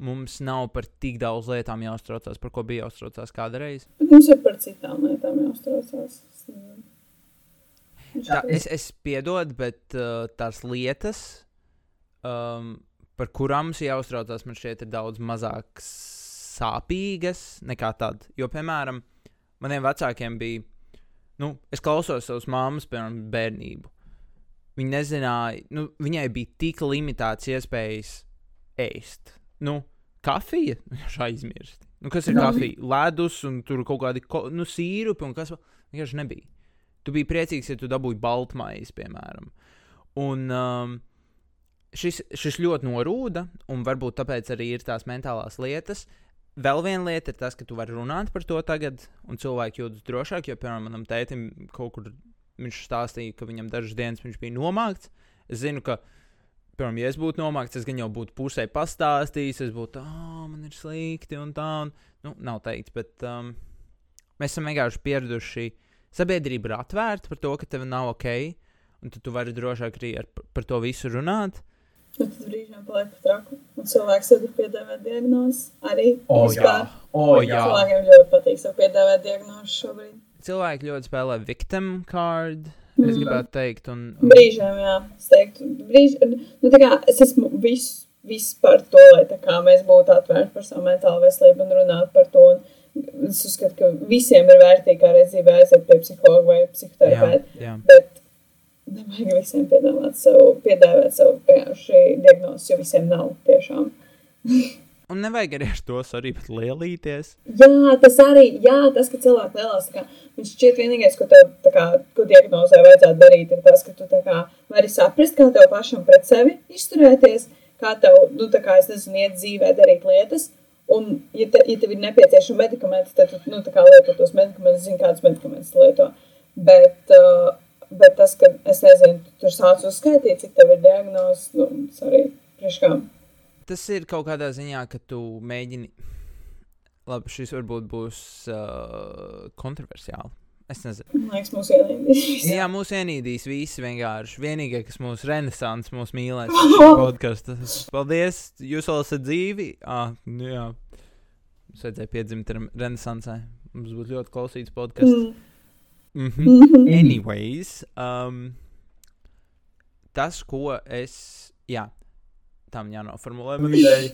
Mums nav par tik daudz lietām jāuztraucās, par ko bija jāuztraucās kādreiz. Bet mums ir par citām lietām jāuztraucās. Tā, es, es piedodu, bet uh, tās lietas, um, par kurām mums jāuztraucās, man šķiet, ir daudz mazāk sāpīgas nekā tad. Jo, piemēram, maniem vecākiem bija, nu, es klausos savas mammas, piemēram, bērnību. Viņa nezināja, nu, viņai bija tik limitēts iespējas ēst. Nu, kafija, viņš aizmirst. Nu, kas ir Nu. kafija? Ledus un tur kaut kādi ko, nu, sīrupi un kas. Vienkārši nebija. Tu biji priecīgs, ja tu dabūji baltmaizi, piemēram. Un um, šis, šis ļoti norūda, un varbūt tāpēc arī ir tās mentālās lietas. Vēl viena lieta ir tas, ka tu vari runāt par to tagad, un cilvēki jūtas drošāk. Jo, piemēram, manam tētim kaut kur viņš stāstīja, ka viņam dažas dienas viņš bija nomākts. Es zinu, ka, piemēram, ja es būtu nomākts, es gan jau būtu pusē pastāstījis, es būtu, ah, man ir slikti un tā. Un, nu, nav teikts, bet um, mēs esam vienkārši pieraduši. Sabiedrība ir atvērta par to, ka tev nav ok, un tu vari drošāk arī ar, par to visu runāt. Bet tad brīžiem paliek par traku. Un cilvēks tad ir piedāvāt diagnozes arī. O, vispār. O, jā. Cilvēkiem ļoti patīk sev piedāvāt diagnozes šobrīd. Cilvēki ļoti spēlē victim card. Es gribētu teikt. Un, un, Brīžiem, jā, es teiktu, brīž, nu, kā es esmu viss vis par to, lai kā mēs būtu atvērti par savu mentālo veselību un runātu par to. Un es uzskatu, ka visiem ir vērtīgi kā reiz dzīvē aiziet pie psihologa vai jā. bet nevajag visiem piedāvāt savu, piedāvāt savu vienkārši diagnozi, jo visiem nav tiešām. Un nevajag arī ar to arī lielīties. Jā, tas arī, jā, tas, ka cilvēki lielās, kā, viņš šķiet vienīgais, ko tev, tā kā, ko diagnozē vajadzētu darīt, ir tas, ka tu, tā kā, vari saprast, kā tev pašam pret sevi izturēties, kā tev, nu, tā kā, es nezinu, iet dzīvē darīt lietas, un, ja, te, ja tev ir nepieciešami medikamenti, tad, tu, nu, tā kā lieto tos medikamentus, zini, kādus medikamentus tu lieto, bet, uh, bet tas, ka, es nezinu, tu tur sāc uzskaitīt, cik tev ir diagnozes, nu, sorry, priekškām. Tas ir kaut kādā ziņā, ka tu mēģini. Labi, šis varbūt būs uh, kontroversiāli. Es nezinu. Liekas, mūsu ielīdīs. Jā, mūs ienīdīs visi vienkārši. Vienīgais, kas mūsu renaissance, mūsu šis podkāsts. Paldies! Jūs vēl esat dzīvi. Ah, nu jā. Mums vajadzēja piedzimt renaissancē. Mums būtu ļoti klausīts podkāsts. Mm. Mm -hmm. Anyways, um, tas, ko es. Jā, tam jānoformulē man ideja.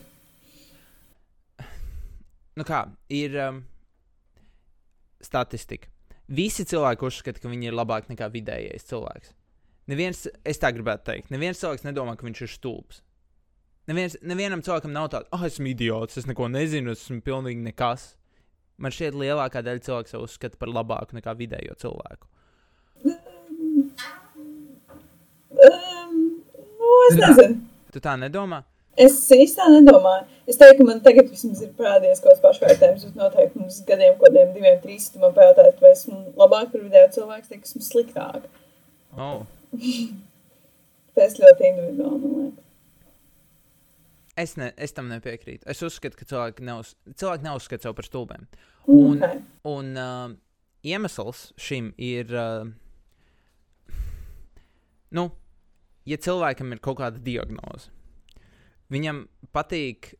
Nu kā, ir um, statistika. Visi cilvēki uzskata, ka viņi ir labāki nekā vidējais cilvēks. Neviens, es tā gribētu teikt, neviens cilvēks nedomā, ka viņš ir stulbs. Neviens, nevienam cilvēkam nav tāds, ah, oh, esmu idiots, es neko nezinu, es esmu pilnīgi nekas. Man šķiet, lielākā daļa cilvēku sev uzskata par labāku nekā vidējo cilvēku. Um, nu, es nezinu. Tu tā nedomā? Es īstenībā nedomāju. Es teiktu, ka man tagad vismaz ir parādījies kaut kāds pašvērtējums, bet noteikti mums gadiem, kaut kādiem diviem, trīs, tu man pajautājat, vai esmu labāk par vidēju cilvēku, teikt, esmu sliktāk. Oh. Tas ļoti individuāli, man liekas. Es, ne, es tam nepiekrītu. Es uzskatu, ka cilvēki, neuz, cilvēki neuzskata sevi par stulbiem. Un- Un... Okay. Un uh, iemesls šim ir, uh, nu, ja cilvēkam ir kaut kāda diagnoze, viņam patīk,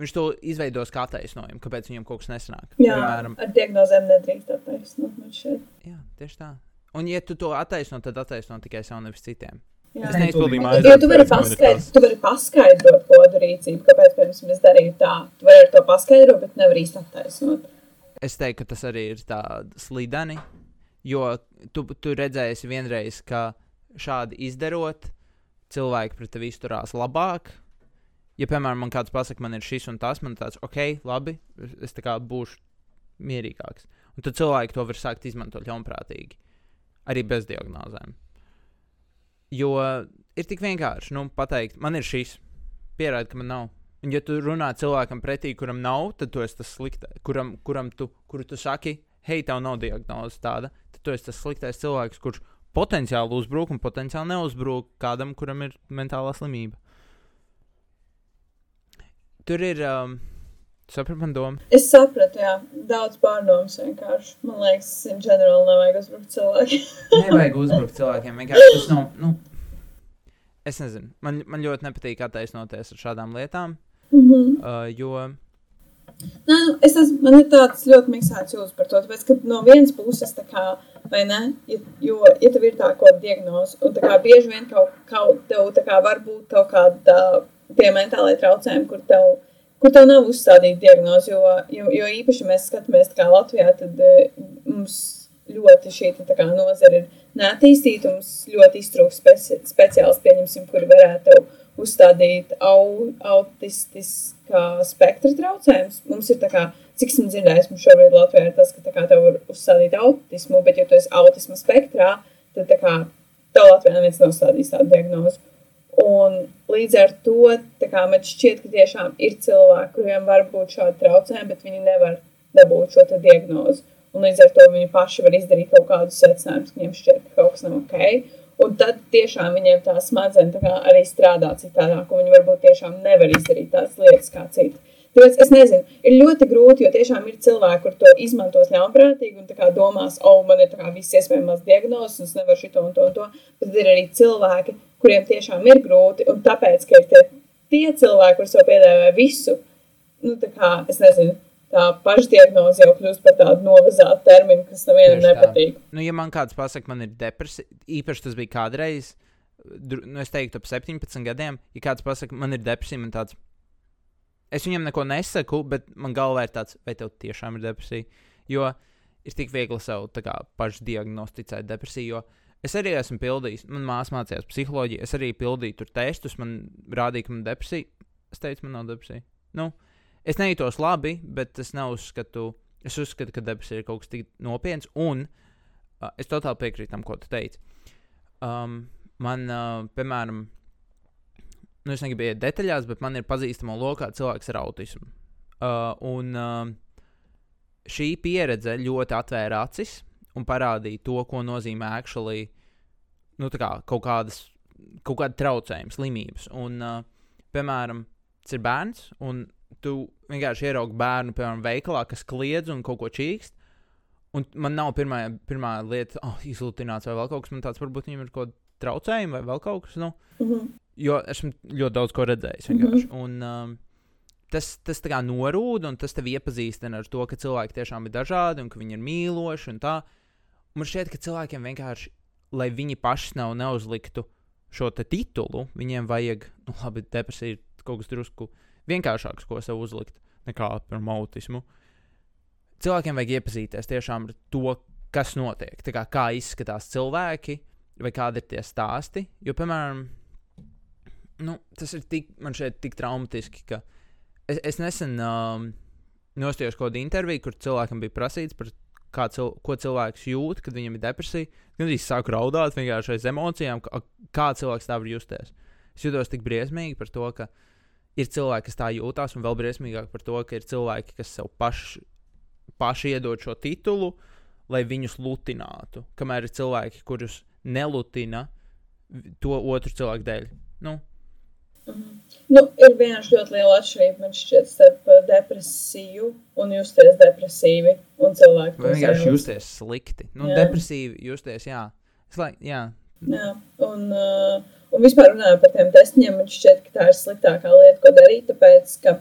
viņš to izveidos kā attaisnojumu, kāpēc viņam kaut kas nesanāk. Jā, Piemēram, ar diagnozēm nedrīkst attaisnot man šeit. jā, tieši tā. Un, ja tu to attaisno, tad attaisno tikai sev, nevis citiem. Jā. Es neizpildīju Jo mājas tu vari, paskaidrot, tu vari paskaidrot to rīcību, kāpēc, piemēram, es darīju tā. Tu vari ar to paskaidrot, bet nevar īsti attaisnot. Es teiktu, ka tas arī ir tā slideni, jo tu, tu redzēsi vienreiz, ka šādi izdarot, cilvēki pret tevi izturās labāk. Ja, piemēram, man kāds pasakā, man ir šis un tas, man tāds, ok, labi, es tā kā būšu mierīgāks. Un tad cilvēki to var sākt izmantot ļaunprātīgi, arī bez diagnozēm. Jo ir tik vienkārši nu, pateikt, man ir šis, pierādi, ka man nav. Un, ja tu runā cilvēkam pretī, kuram nav, tad tu esi tas sliktais, kuram, kuram tu, kuru tu saki, hei, tev nav diagnoze tāda, tad tu esi tas sliktais cilvēks, kurš potenciāli uzbrūk un potenciāli neuzbrūk kādam, kuram ir mentālā slimība. Tur ir. Um, Sapratu, man doma. Es sapratu, jā, daudz pārdomas vienkārši. Man liekas, in general nevajag uzbrukt cilvēkiem. Nevajag uzbrukt cilvēkiem. Vienkārši tas nav. Nu, es nezinu. Man, man ļoti nepatīk attaisnoties ar šādām lietām. Mm -hmm. uh, jo. Nē, nu, es esmu, man ir tāds ļoti miksēts jūtas par to, tāpēc, ka no vienas puses, tā kā, vai ne, ja, jo, ja tev ir tā kaut diagnoze, un tā kā bieži vien kaut, kaut tev, tā kā var būt kaut kāda, tie mentālai traucējumi, kur tev, kur tev nav uzstādīta diagnoze, jo, jo, jo īpaši mēs skatāmies kā Latvijā, tad uh, mums ļoti šī tā kā nozara ir neattīstīta, mums ļoti iztrūks speci speciālisti, pieņemsim, kuri varētu uzstādīt au, autistiskā spektra traucējumus. Mums ir tā kā, cik esmu dzirdējis, mums šobrīd Latvijā ir tas, ka tā kā tev var uzstādīt autismu, bet ja tu esi autisma spektrā, tad tā kā tev Latvijā neviens nav stādījis tādu diagnozu. Un līdz ar to kā, man šķiet, ka tiešām ir cilvēki, kuriem var būt šādi traucējumi, bet viņi nevar dabūt šo diagnozi. Un līdz ar to viņi paši var izdarīt kaut kādus secinājumus, ka viņiem šķiet, ka kaut kas nav ok. Un tad tiešām viņiem tā smadzenes arī strādā citādāk, un viņi varbūt tiešām nevar izdarīt tādas lietas kā citi. Tāpēc es nezinu, ir ļoti grūti, jo tiešām ir cilvēki, kur to izmantos ļaunprātīgi un domās, o, oh, man ir visas iespējamās diagnozes, un es nevaru šito un to un to. Bet ir arī cilvēki, kuriem tiešām ir grūti, un tāpēc, ka ir tie, tie cilvēki, jau piedāvā visu, nu, tā kā, es nezinu, tā pašdiagnoze jau kļūst par tādu novazātu terminu, kas nevienam nepatīk. Nu, ja man kāds pasaka, man ir depresija, īpaši tas bija kādreiz, nu, es teiktu, ap 17 gadiem, ja kāds pasaka, man ir depresija, man tāds Es viņam neko nesaku, bet man galvā ir tāds, vai tev tiešām ir depresija. Jo ir tik viegli sev pašdiagnosticēt depresiju. Jo es arī esmu pildījis, manā māsā mācījās psiholoģiju, es arī pildīju tur testus, man rādīja, ka man ir depresija. Es teicu, man nav depresija. Nu, es nejūtos labi, bet es neuzskatu, es uzskatu, ka depresija ir kaut kas tik nopietns. Un uh, es totāli piekrītu tam, ko tu teici. Um, man, uh, piemēram, nu, es negribu iet detaļās, bet man ir pazīstama lokā cilvēks ar autismu. Uh, un uh, šī pieredze ļoti atvēra acis un parādīja to, ko nozīmē actually, nu, kā, kaut kādas kaut kāda traucējuma, slimības. Un, uh, piemēram, tas ir bērns, un tu vienkārši ieraugi bērnu, piemēram, veikalā, kas kliedz un kaut ko čīkst. Un man nav pirmā, pirmā lieta, oh, izlutināts vai vēl kaut kas tāds, varbūt viņam ir kaut kāda traucējuma vai vēl kaut kas. Nu. Mm -hmm. Jo esmu ļoti daudz ko redzējis. Mm -hmm. un, um, tas, tas tā kā norūda, un tas tev iepazīstina ar to, ka cilvēki tiešām ir dažādi un ka viņi ir mīloši. Un tā. man šķiet, ka cilvēkiem vienkārši, lai viņi paši nav neuzliktu šo titulu, viņiem vajag, nu, labi, depresija ir kaut kas drusku vienkāršāks, ko sev uzlikt nekā par autismu. Cilvēkiem vajag iepazīties tiešām ar to, kas notiek, kā, kā izskatās cilvēki, vai kādi ir tie stāsti. Jo, piemēram, nu, tas ir tik, man šeit tik traumatiski, ka es, es nesen um, nostājos kaut kādā intervijā, kur cilvēkam bija prasīts par kā cil ko cilvēks jūt, kad viņam ir depresija. Gan arī sāku raudāt vienkārši aiz emocijām, kā, kā cilvēks tā var justies. Es jūtos tik briesmīgi par to, ka ir cilvēki, kas tā jūtas, un vēl briesmīgāk par to, ka ir cilvēki, kas sev paši, paši iedod šo titulu, lai viņus lutinātu. Kamēr ir cilvēki, kurus nelutina to otru cilvēku dēļ. Nu. Nu, ir vienkārši ļoti liela atšķirība, man šķiet, starp uh, depresiju un justies depresīvi. Un cilvēku Vai vienkārši justies slikti. Nu, jā. depresīvi justies, jā. Like, jā. jā. Un, uh, un vispār runājot par tiem testiem, man šķiet, ka tā ir sliktākā lieta, ko darīt, tāpēc, ka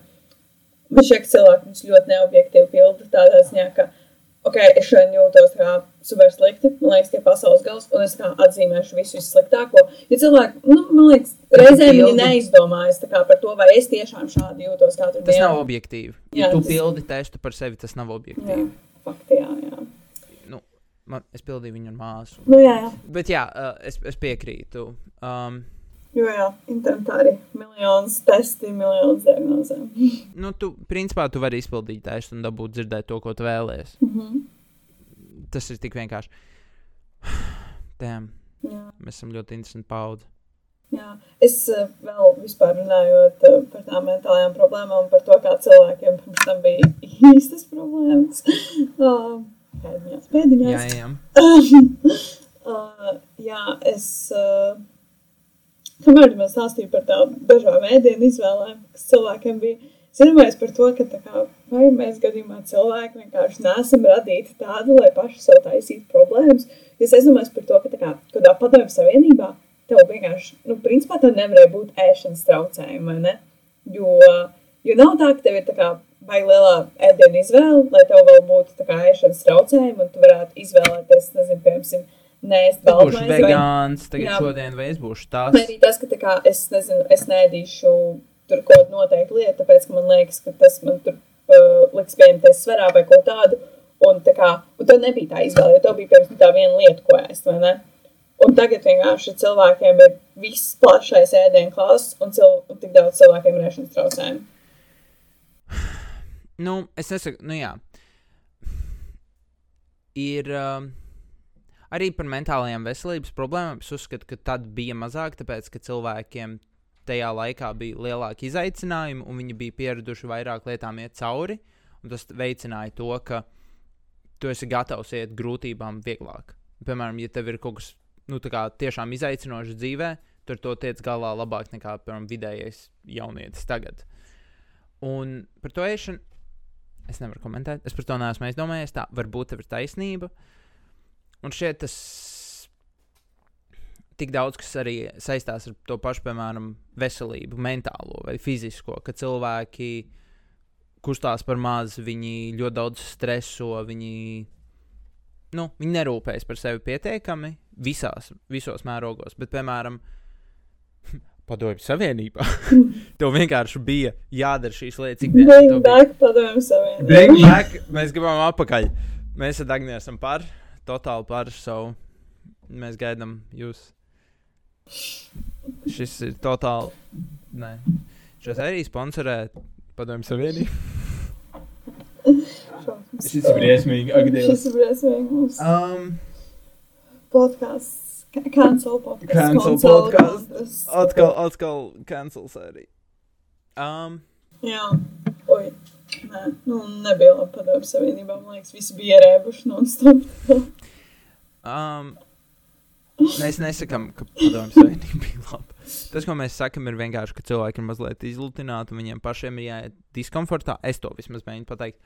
ka cilvēki mums ļoti neobjektīvi pilda tādā ziņā, ka, ok, es šodien jūtos kā super slikti, man liekas, tie pasaules gals, un es kā atzīmēšu visu sliktāko. Ja cilvēki, nu, man liekas, reizēm viņi neizdomājas par to, vai es tiešām šādi jūtos katru dienu. Tas nav objektīvi. Ja jā, tu tas... pildi testu par sevi, tas nav objektīvi. Jā, fakti, jā, man, es pildīju viņu ar māsu. Nu, jā, jā. Bet jā, es, es piekrītu. Um, Jo, jā, internetā arī miljonus testi, miljonus diagnozēm. nu, tu, principā, tu vari izpildīt testu un dabūt dzirdēt to, ko tu vēlējies. Mm -hmm. Tas ir tik vienkārši. Tēm, Jā. mēs esam ļoti interesanti paudzi. Jā, es uh, vēl vispār runājot uh, par tām mentālajām problēmām, par to, kā cilvēkiem pirms tam bija īstas problēmas. Uh, pēdiņās, pēdiņās. Jā, jā, uh, jā, es. Uh, kamēr man stāstīja par tām dažām ēdienu izvēlēm, kas cilvēkiem bija. Domāju par to, ka kā, vai mēs gadījumā cilvēki vienkārši neesam radīti tādi, lai paši sev taisītu problēmas. Es domāju par to, ka kā, kādā padomju savienībā tev vienkārši, nu, principā tev nevarēja būt ēšanas traucējumi, ne? Jo, jo nav tā, ka tev ir tā kā vai lielā ēdienu izvēle, lai tev vēl būtu ēšanas traucējumi, un tu varētu izvēlēties, nezinu, piemēram, nēst Es būšu vai vegāns, tagad Jā. šodien, vai es būšu Vai tas. arī tas, ka kā, es, nezinu, es nēdīšu tur kaut kādu noteiktu lietu, tāpēc, ka man liekas, ka tas man tur uh, liks pieņemties svarā vai ko tādu. Un, tā kā, un tev nebija tā izvēle, jo tev bija piemēram tā viena lieta, ko ēst, vai ne? Un tagad vienkārši cilvēkiem ir viss plašais ēdienu klāsts un, cil, un tik daudz cilvēkiem ir ēšanas traucējumi. Nu, es nesaku, nu jā. Ir um, arī par mentālajām veselības problēmām. Es uzskatu, ka tad bija mazāk, tāpēc, ka cilvēkiem tajā laikā bija lielāki izaicinājumi, un viņi bija pieraduši vairāk lietām iet cauri. Tas veicināja to, ka tu esi gatavs iet grūtībām vieglāk. Piemēram, ja tev ir kaut kas nu, tiešām izaicinošs dzīvē, tur to tiec galā labāk nekā piemēram, vidējais jaunietis tagad. Un par to ēšanu es nevaru komentēt. Es par to neesmu aizdomējies. Tā varbūt tev ir taisnība. Un šeit tas tik daudz, kas arī saistās ar to pašu, piemēram, veselību, mentālo vai fizisko, ka cilvēki kustās par maz, viņi ļoti daudz streso, viņi, nu, viņi nerūpējas par sevi pietiekami visās, visos mērogos. Bet, piemēram, Padomju Savienībā. Tev vienkārši bija jādara šīs lietas, Bring back padomju savienību. Bring back, mēs gribam atpakaļ. Mēs ar Dāngu esam par, totāli par savu. Mēs gaidām jūs. Šis ir totāli. Nē, šis arī sponsorē Padomju Savienību. Šis ir briesmīgi. Šis ir briesmīgi. Um, podkāsts. Ca- Cancel podkāsts. Cancel podcasts. atkal, atkal cancels arī. Um, Jā. Oi. Nē, nu nebija labi padomju savienībā. Man liekas, visi bija ierēbuši non-stop. Um, mēs nesakām, ka padomju savienība bija laba. Tas, ko mēs sakām, ir vienkārši, ka cilvēki ir mazliet izlutināti un viņiem pašiem ir jāiet diskomfortā. Es to vismaz mēģinu pateikt.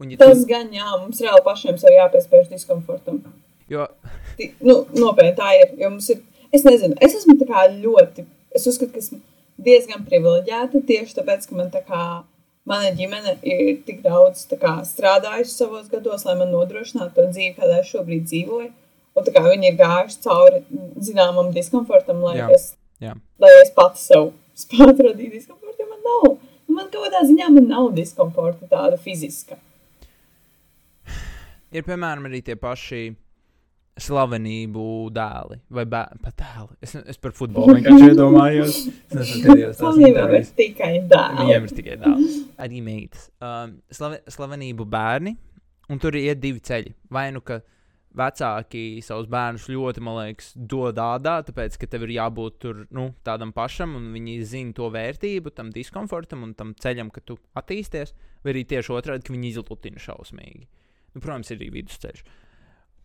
Un, ja Tas tu, gan jā, mums reāli pašiem sev jāpiespiež diskomfortam. Jo, Nu, nopietni tā ir. Ir, es nezinu, es esmu ļoti, es uzskatu, ka esmu diezgan privileģēta tieši tāpēc, ka man tā kā, mana ģimene ir tik daudz kā strādājusi savos gados, lai man nodrošinātu to dzīvi, kādā es šobrīd dzīvoju. Un kā viņi ir gājuši cauri zināmam diskomfortam, lai Jā, es, jā. lai es pati sev spētu radīt diskomfortu, man nav. Man kaut kādā ziņā man nav diskomforta tāda fiziska. ir piemēram arī tie paši slavenību dēli vai. Pat dēli. Es, es par futbolu vienkārši iedomājos. Es nezinu, tās Slimība ir intervijas. tikai dēls. Viņiem ir tikai dēls. Arī meitas. Um, slave, slavenību bērni, un tur ir divi ceļi. Vai nu ka vecāki savus bērnus ļoti, man liekas, dod ādā, tāpēc, ka tev ir jābūt tur, nu, tādam pašam, un viņi zina to vērtību, tam diskomfortam un tam ceļam, ka tu attīsties, vai arī tieši otrādi, ka viņi izlutina šausmīgi. Nu, protams, ir arī vidusceļš.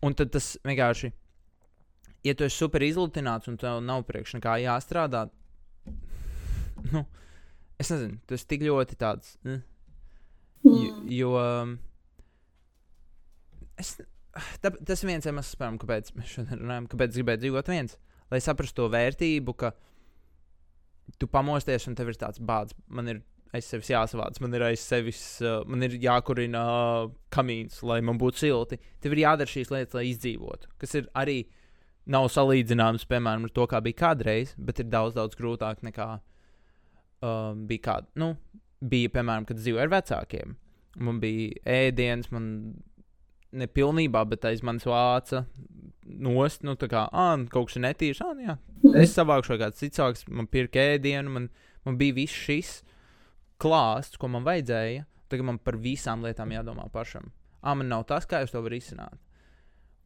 Un tad tas vienkārši, ja tu esi super izlutināts un tev nav priekš nekā jāstrādā, nu, es nezinu, tas tik ļoti tāds. Eh. Jo, Mm. jo um, es, tā, tas viens iemesls, piemēram, kāpēc mēs šodien runājam, kāpēc gribētu dzīvot viens. Lai saprastu to vērtību, ka tu pamosties un tev ir tāds bāds, man ir aiz sevis jāsavāc, man ir aiz sevis, uh, man ir jākurina uh, kamīns, lai man būtu silti. Tev ir jādara šīs lietas, lai izdzīvotu. Kas ir arī nav salīdzināms, piemēram, ar to, kā bija kādreiz, bet ir daudz, daudz grūtāk nekā um, bija kāda. Nu, bija, piemēram, kad dzīvoju ar vecākiem. Man bija ēdiens, man nepilnībā, bet aiz manis vāca nost, nu, tā kā, ah, kaut kas ir netīrs. Ah, jā, Mhm. es savākšu kāds cits sāks, man pirka ēdienu, man, man bija viss šis klāsts, ko man vajadzēja. Tagad man par visām lietām jādomā pašam. Ah, man nav tas, kā es to varu izsināt.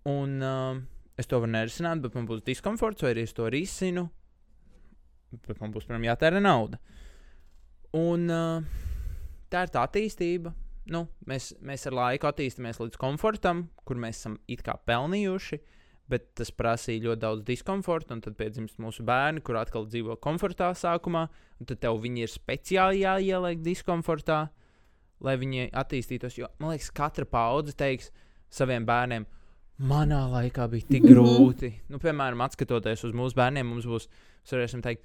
Un uh, es to varu nerisināt, bet man būs diskomforts, vai arī es to risinu. Bet man būs, piemēram, jātērē nauda. Un uh, tā ir tā attīstība. Nu, mēs, mēs ar laiku attīstāmies līdz komfortam, kur mēs esam it kā pelnījuši, bet tas prasīja ļoti daudz diskomforta. Un tad piedzimst mūsu bērni, kur atkal dzīvo komfortā sākumā, un tad tev viņi ir speciāli jāieliek diskomfortā, lai viņi attīstītos. Jo man liekas, katra paudze teiks saviem bērniem, manā laikā bija tik Mhm. grūti. Nu, piemēram, skatoties uz mūsu bērniem, mums būs, varēsim teikt,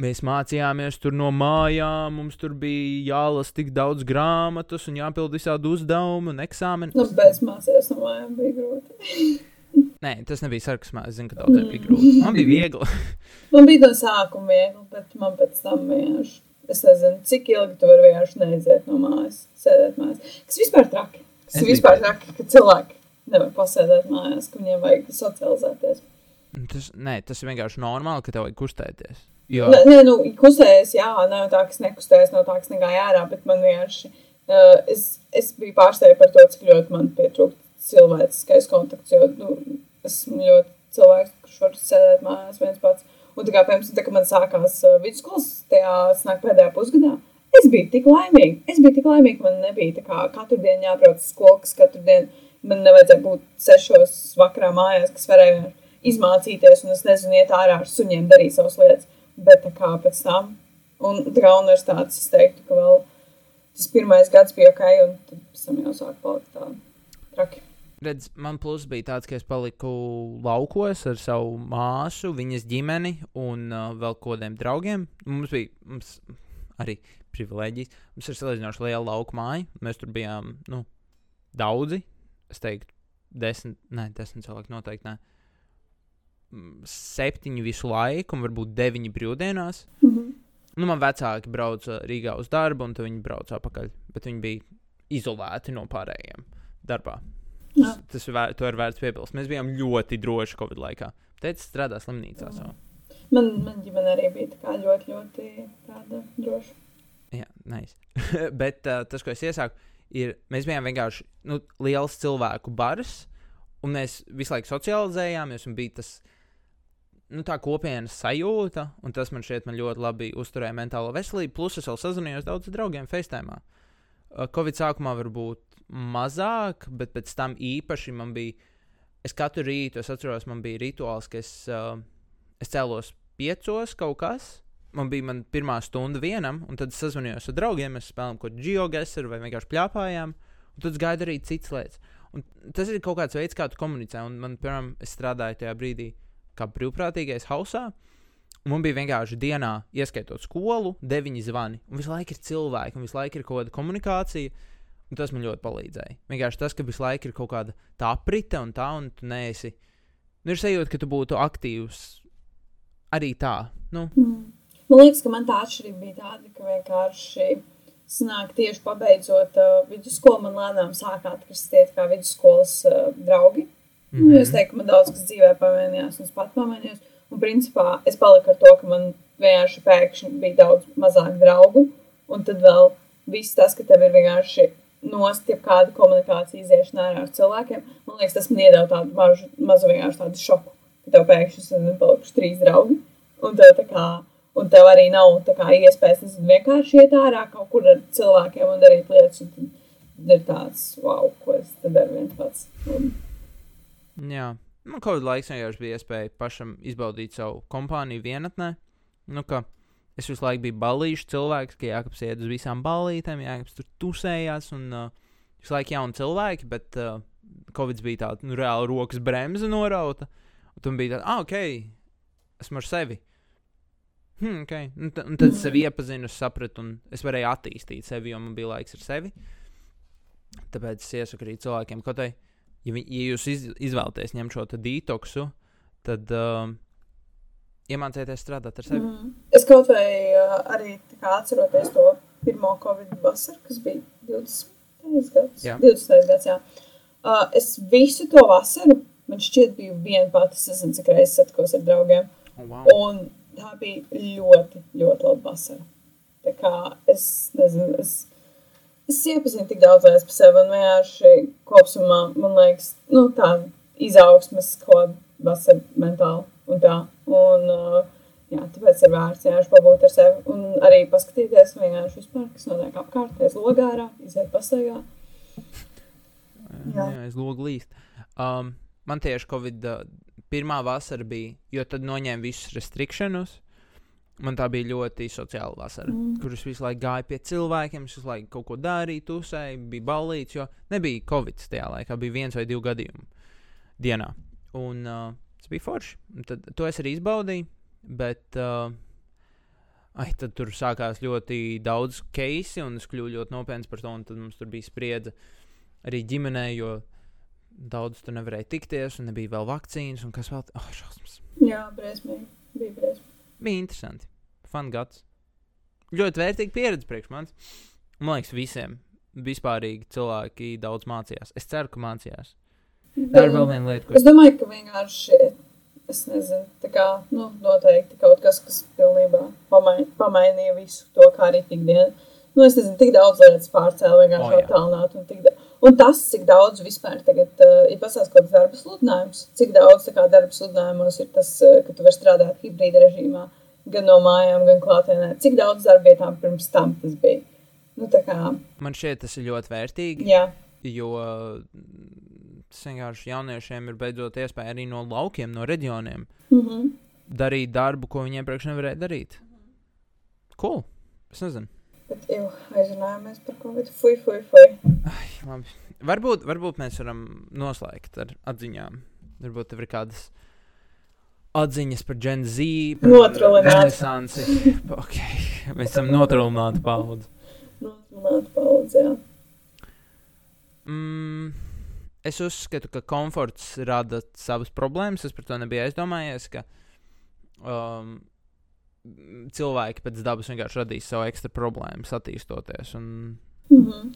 Mēs mācījāmies tur no mājām, mums tur bija jālasa tik daudz grāmatas un jāpild visādi uzdevumi un eksāmeni. Nu, bez mācījās no mājām bija grūti. Nē, tas nebija sarkasmā. Es zinu, ka daudziem bija grūti. Man bija viegli. Man bija no sākuma viegli, bet man pēc tam vienkārši. Es nezinu, cik ilgi tu vari vienkārši neiziet no mājas, sēdēt mājās. Kas vispār traki? Es Tas biju vispār traki, ka cilvēki nevar pasēdēt mājās, ka viņiem vajag socializēties. Tas, nē, tas ir vienkārši normāli, ka tev vajag kustēties. Jo, Nē, nē, nu, kustējies, jā, nav tā, ka es nekustējos, nav tā, ka es negāju ārā, bet man vienkārši, uh, es, es biju pārsteigta par to, cik ļoti man pietrūkst cilvēciskais kontakts, jo, nu, esmu ļoti cilvēks, kurš var sēdēt mājās viens pats. Un tā kā, piemēram, tā, kad man sākās uh, vidusskolas, tajā pēdējā pusgadā, es biju tik laimīga, es biju tik laimīga, man nebija kā katru dienu jābrauc uz skolu, kas katru dienu man nevajadzēja būt sešos vakarā mājās, kas varēja izmācīties, un es nezinu, iet ārā ar suņiem, darīt savas lietas. Bet kā pēc tam, un tā kā universitātes, es teiktu, ka vēl tas pirmais gads bija ok, un tad pēc tam jau sāk palikt tā traki. Redz, man plus bija tāds, ka es paliku laukos ar savu māsu, viņas ģimeni un uh, vēl kādiem draugiem. Mums bija mums arī privilēģijas. Mums ir salīdzinoši liela lauka māja. Mēs tur bijām nu, daudzi. Es teiktu, desmit, ne, desmit cilvēki noteikti. Ne. Mm, Septiņi visu laiku, un varbūt deviņi brīvdienās. Mm -hmm. Nu, man vecāki brauca Rīgā uz darbu, un viņi brauca atpakaļ. Bet viņi bija izolēti no pārējiem darbā. Jā. Tas, tas vēr, to ir vērts piebilst. Mēs bijām ļoti droši Covid laikā. Teicis, strādā slimnīcā. So. Man, man ģimene arī bija ļoti, ļoti tāda droša. Jā, nice. Bet uh, tas, ko es iesaku, ir, mēs bijām vienkārši nu, liels cilvēku bars, un mēs visu laiku socializējāmies, un bija tas nu, tā kopienas sajūta, un tas man šķiet man ļoti labi uzturēja mentālo veselību. Plus es vēl sazinājos daudz ar draugiem FaceTime. Covid sākumā varbūt mazāk, bet pēc tam īpaši man bija. Es katru rītu, es atceros, man bija rituāls, ka es, uh, es cēlos piecos kaut kas. Man bija man pirmā stunda vienam, un tad es sazvanījos ar draugiem. Mēs spēlējām kaut ko geogeseru vai vienkārši plāpājām. Tad es gaidu arī citas lietas. Un tas ir kaut kāds veids, kā tu komunicē. Un man, piemēram, es strādāju tajā brīdī kā brīvprātīgais hausā. Man bija vienkārši dienā, ieskaitot skolu, deviņi zvani. Un visu laiku ir cilvēki, un visu laiku ir kaut kāda komunikācija. Un tas man ļoti palīdzēja. Vienkārši tas, ka visu laiku ir kaut kāda tā aprite un tā, un tu neesi. Nu, ir sajūta, ka tu būtu aktīvs arī tā. Nu, Mm. Man liekas, ka man tā atšķirība bija tāda, ka vienkārši sanāk tieši pabeidzot uh, vidusskolu, man lēnām sāk atkristīt kā vidusskolas uh, draugi. Mm Mhm. -hmm. Es teiktu, ka man daudz kas dzīvē pamainījās, un es pat pamainījos. Un principā es paliku ar to, ka man vienkārši pēkšņi bija daudz mazāk draugu. Un tad vēl viss tas, ka tev ir vienkārši nost, ja kāda komunikācija iziešana ārā ar cilvēkiem, man liekas, tas man iedeva tādu mažu, mazu vienkārši tādu šoku. Ka tev pēkšņi ir palikuši trīs draugi. Un tev, tā kā, un tev arī nav kā, iespējas nezinu, vienkārši iet ārā kaut kur ar cilvēkiem un darīt lietas. Un tad ir tāds, wow, ko es te daru viens pats. Un, Jā, man kaut kādā laikā vienkārši bija iespēja pašam izbaudīt savu kompāniju vienatnē. Nu, ka es visu laiku biju balīšu cilvēks, ka Jānis iet uz visām balītēm, Jānis tur tusējās un uh, visu laiku jauni cilvēki, bet uh, Covid bija tāds nu, reāli rokas bremze norauta. Un tu bija tāds, ah, ok, esmu ar sevi. Hmm, okay. un, un tad es sevi iepazinu, sapratu, un es varēju attīstīt sevi, jo man bija laiks ar sevi. Tāpēc es iesaku arī cilvēkiem, arī, ja, vi, ja jūs iz, izvēlaties ņemt šo te detoksu, tad uh, iemācieties strādāt ar sevi. Mm. Es kaut vai uh, arī atceroties to pirmo Covid vasaru, kas bija 20. gads. Jā. 20. gads, jā. Uh, es visu to vasaru, man šķiet, biju viena pati. Es nezinu, cik reizes satikos ar draugiem. Oh, wow. Un tā bija ļoti, ļoti laba vasara. Tā kā es nezinu, es, es iepazinu tik daudz lietas par sevi, un vienkārši kopumā man liekas, nu, tā izaugsmes kaut kāda vasara mentāli un tā. Un, uh, jā, tāpēc ir vērts vienkārši pabūt ar sevi un arī paskatīties vienkārši vispār, kas notiek apkārt, aiz logārā, iziet pastaigā. Jā, es logu līst. Um, man tieši Covid uh, pirmā vasara bija, jo tad noņēma visus restrikšanus. Man tā bija ļoti sociāla vasara, mm. kur es visu laiku gāju pie cilvēkiem, es visu laiku kaut ko darīju, tusēju, bija balīts, jo nebija Covid tajā laikā, bija viens vai divi gadījumi dienā. Un uh, tas bija forši. Un tad to es arī izbaudīju, bet uh, ai, tad tur sākās ļoti daudz keisi, un es kļuvu ļoti nopietns par to, tad mums tur bija spriedze arī ģimenē, jo daudz tur nevarēja tikties, un nebija vēl vakcīnas, un kas vēl tāds oh, - šausmas. Jā, briesmīgi. Bija briesmīgi. Bija interesanti. Fun gads. Ļoti vērtīga pieredze priekš manis. Man liekas, visiem vispārīgi cilvēki daudz mācījās. Es ceru, ka mācījās. Tā ir vēl viena lieta, ko Es domāju, ka vienkārši, es nezinu, tā kā, nu, noteikti kaut kas, kas pilnībā pamai, pamainīja visu to, kā arī ikdienu. Nu, es nezinu, tik daudz lietas pārcēla vienkārši oh, attālināt. Un, un tas, cik daudz vispār tagad uh, ir pasāsts kaut kāds darba sludinājums, cik daudz kā darba sludinājumos ir tas, uh, ka tu vari strādāt hibrīda režīmā, gan no mājām, gan klātienē. Cik daudz darbietām pirms tam tas bija? Nu, kā, man šķiet, tas ir ļoti vērtīgi. jā, Jo tas vienkārši jauniešiem ir beidzot iespēja arī no laukiem, no reģioniem mm -hmm. darīt darbu, ko viņi iepriekš nevarēja darīt. Cool. Es nezinu. bet jau aizrunājāmies par Covid. Fui, fui, fui. Ai, labi. Varbūt, varbūt mēs varam noslēgt ar atziņām. Varbūt tev ir kādas atziņas par Gen Z, par renesansi. Okay. Mēs esam notrūlināti paudzi. Notrunāt paudzi, jā. Mm, es uzskatu, ka komforts rada savas problēmas. Es par to nebiju aizdomājies, ka um, cilvēki pēc dabas vienkārši radīs savu ekstra problēmu, attīstoties. Un Mm -hmm.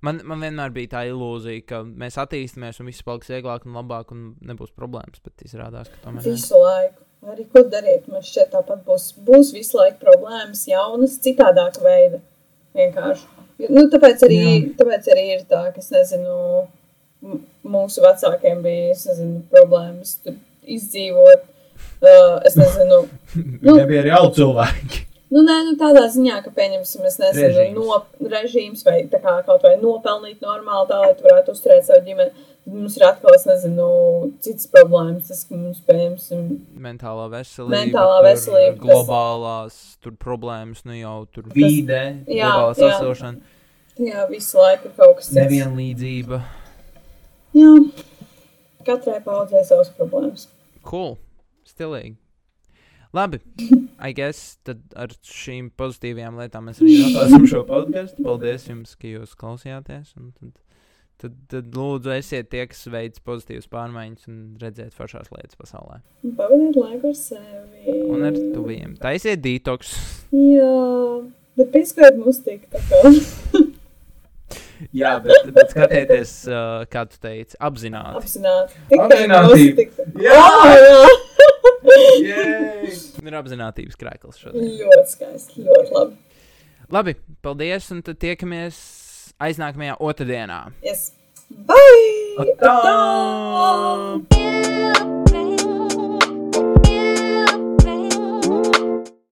Man, man vienmēr bija tā ilūzija, ka mēs attīstāmies un viss paliks vieglāk un labāk un nebūs problēmas. Bet izrādās, ka tomēr. Visu laiku. Arī ko darīt? Man šķiet, tāpat būs, būs visu laiku problēmas, jaunas, citādāka veida. Vienkārši. Nu, tāpēc, arī, Jā. tāpēc arī ir tā, ka es nezinu, mūsu vecākiem bija nezinu, problēmas tur izdzīvot. Uh, es nezinu, Nu. Nebija arī jau cilvēki. Nu, nē, nu, tādā ziņā, ka pieņemsim, es nezinu, Režīms. no režīms vai tā kā kaut vai nopelnīt normāli, tā lai tu varētu uzturēt savu ģimeni. Mums ir atkal, es nezinu, citas problēmas, tas, ka mums, pieņemsim, Mentālā veselība, Mentālā tur, veselība, tas- globālās tur problēmas, nu jau tur vide, Jā, globālā jā. sasilšana, jā, visu laiku kaut kas cits. nevienlīdzība. Jā, katrai paudzē savas problēmas. Cool, stilīgi. Labi, I guess tad ar šīm pozitīvajām lietām mēs arī noslēdzam šo podkāstu. Paldies jums, ka jūs klausījāties. un Tad, tad, tad lūdzu, esiet tie, kas veids pozitīvas pārmaiņas un redziet foršās lietas pasaulē. Pavadiet laiku ar sevi. Un ar tuviem. Taisiet detoks. Jā, bet pieskait mums tik tā kā Jā, bet, bet skatieties, uh, kā tu teici, apzināti. apzināti. Tā. Jā! Jā, Ir apziņotības krēkls šodien. Ļoti skaisti, ļoti labi. Labi, paldies, un tad tiekamies aiznākamajā otrdienā. Yes. Bye! Atā! Atā!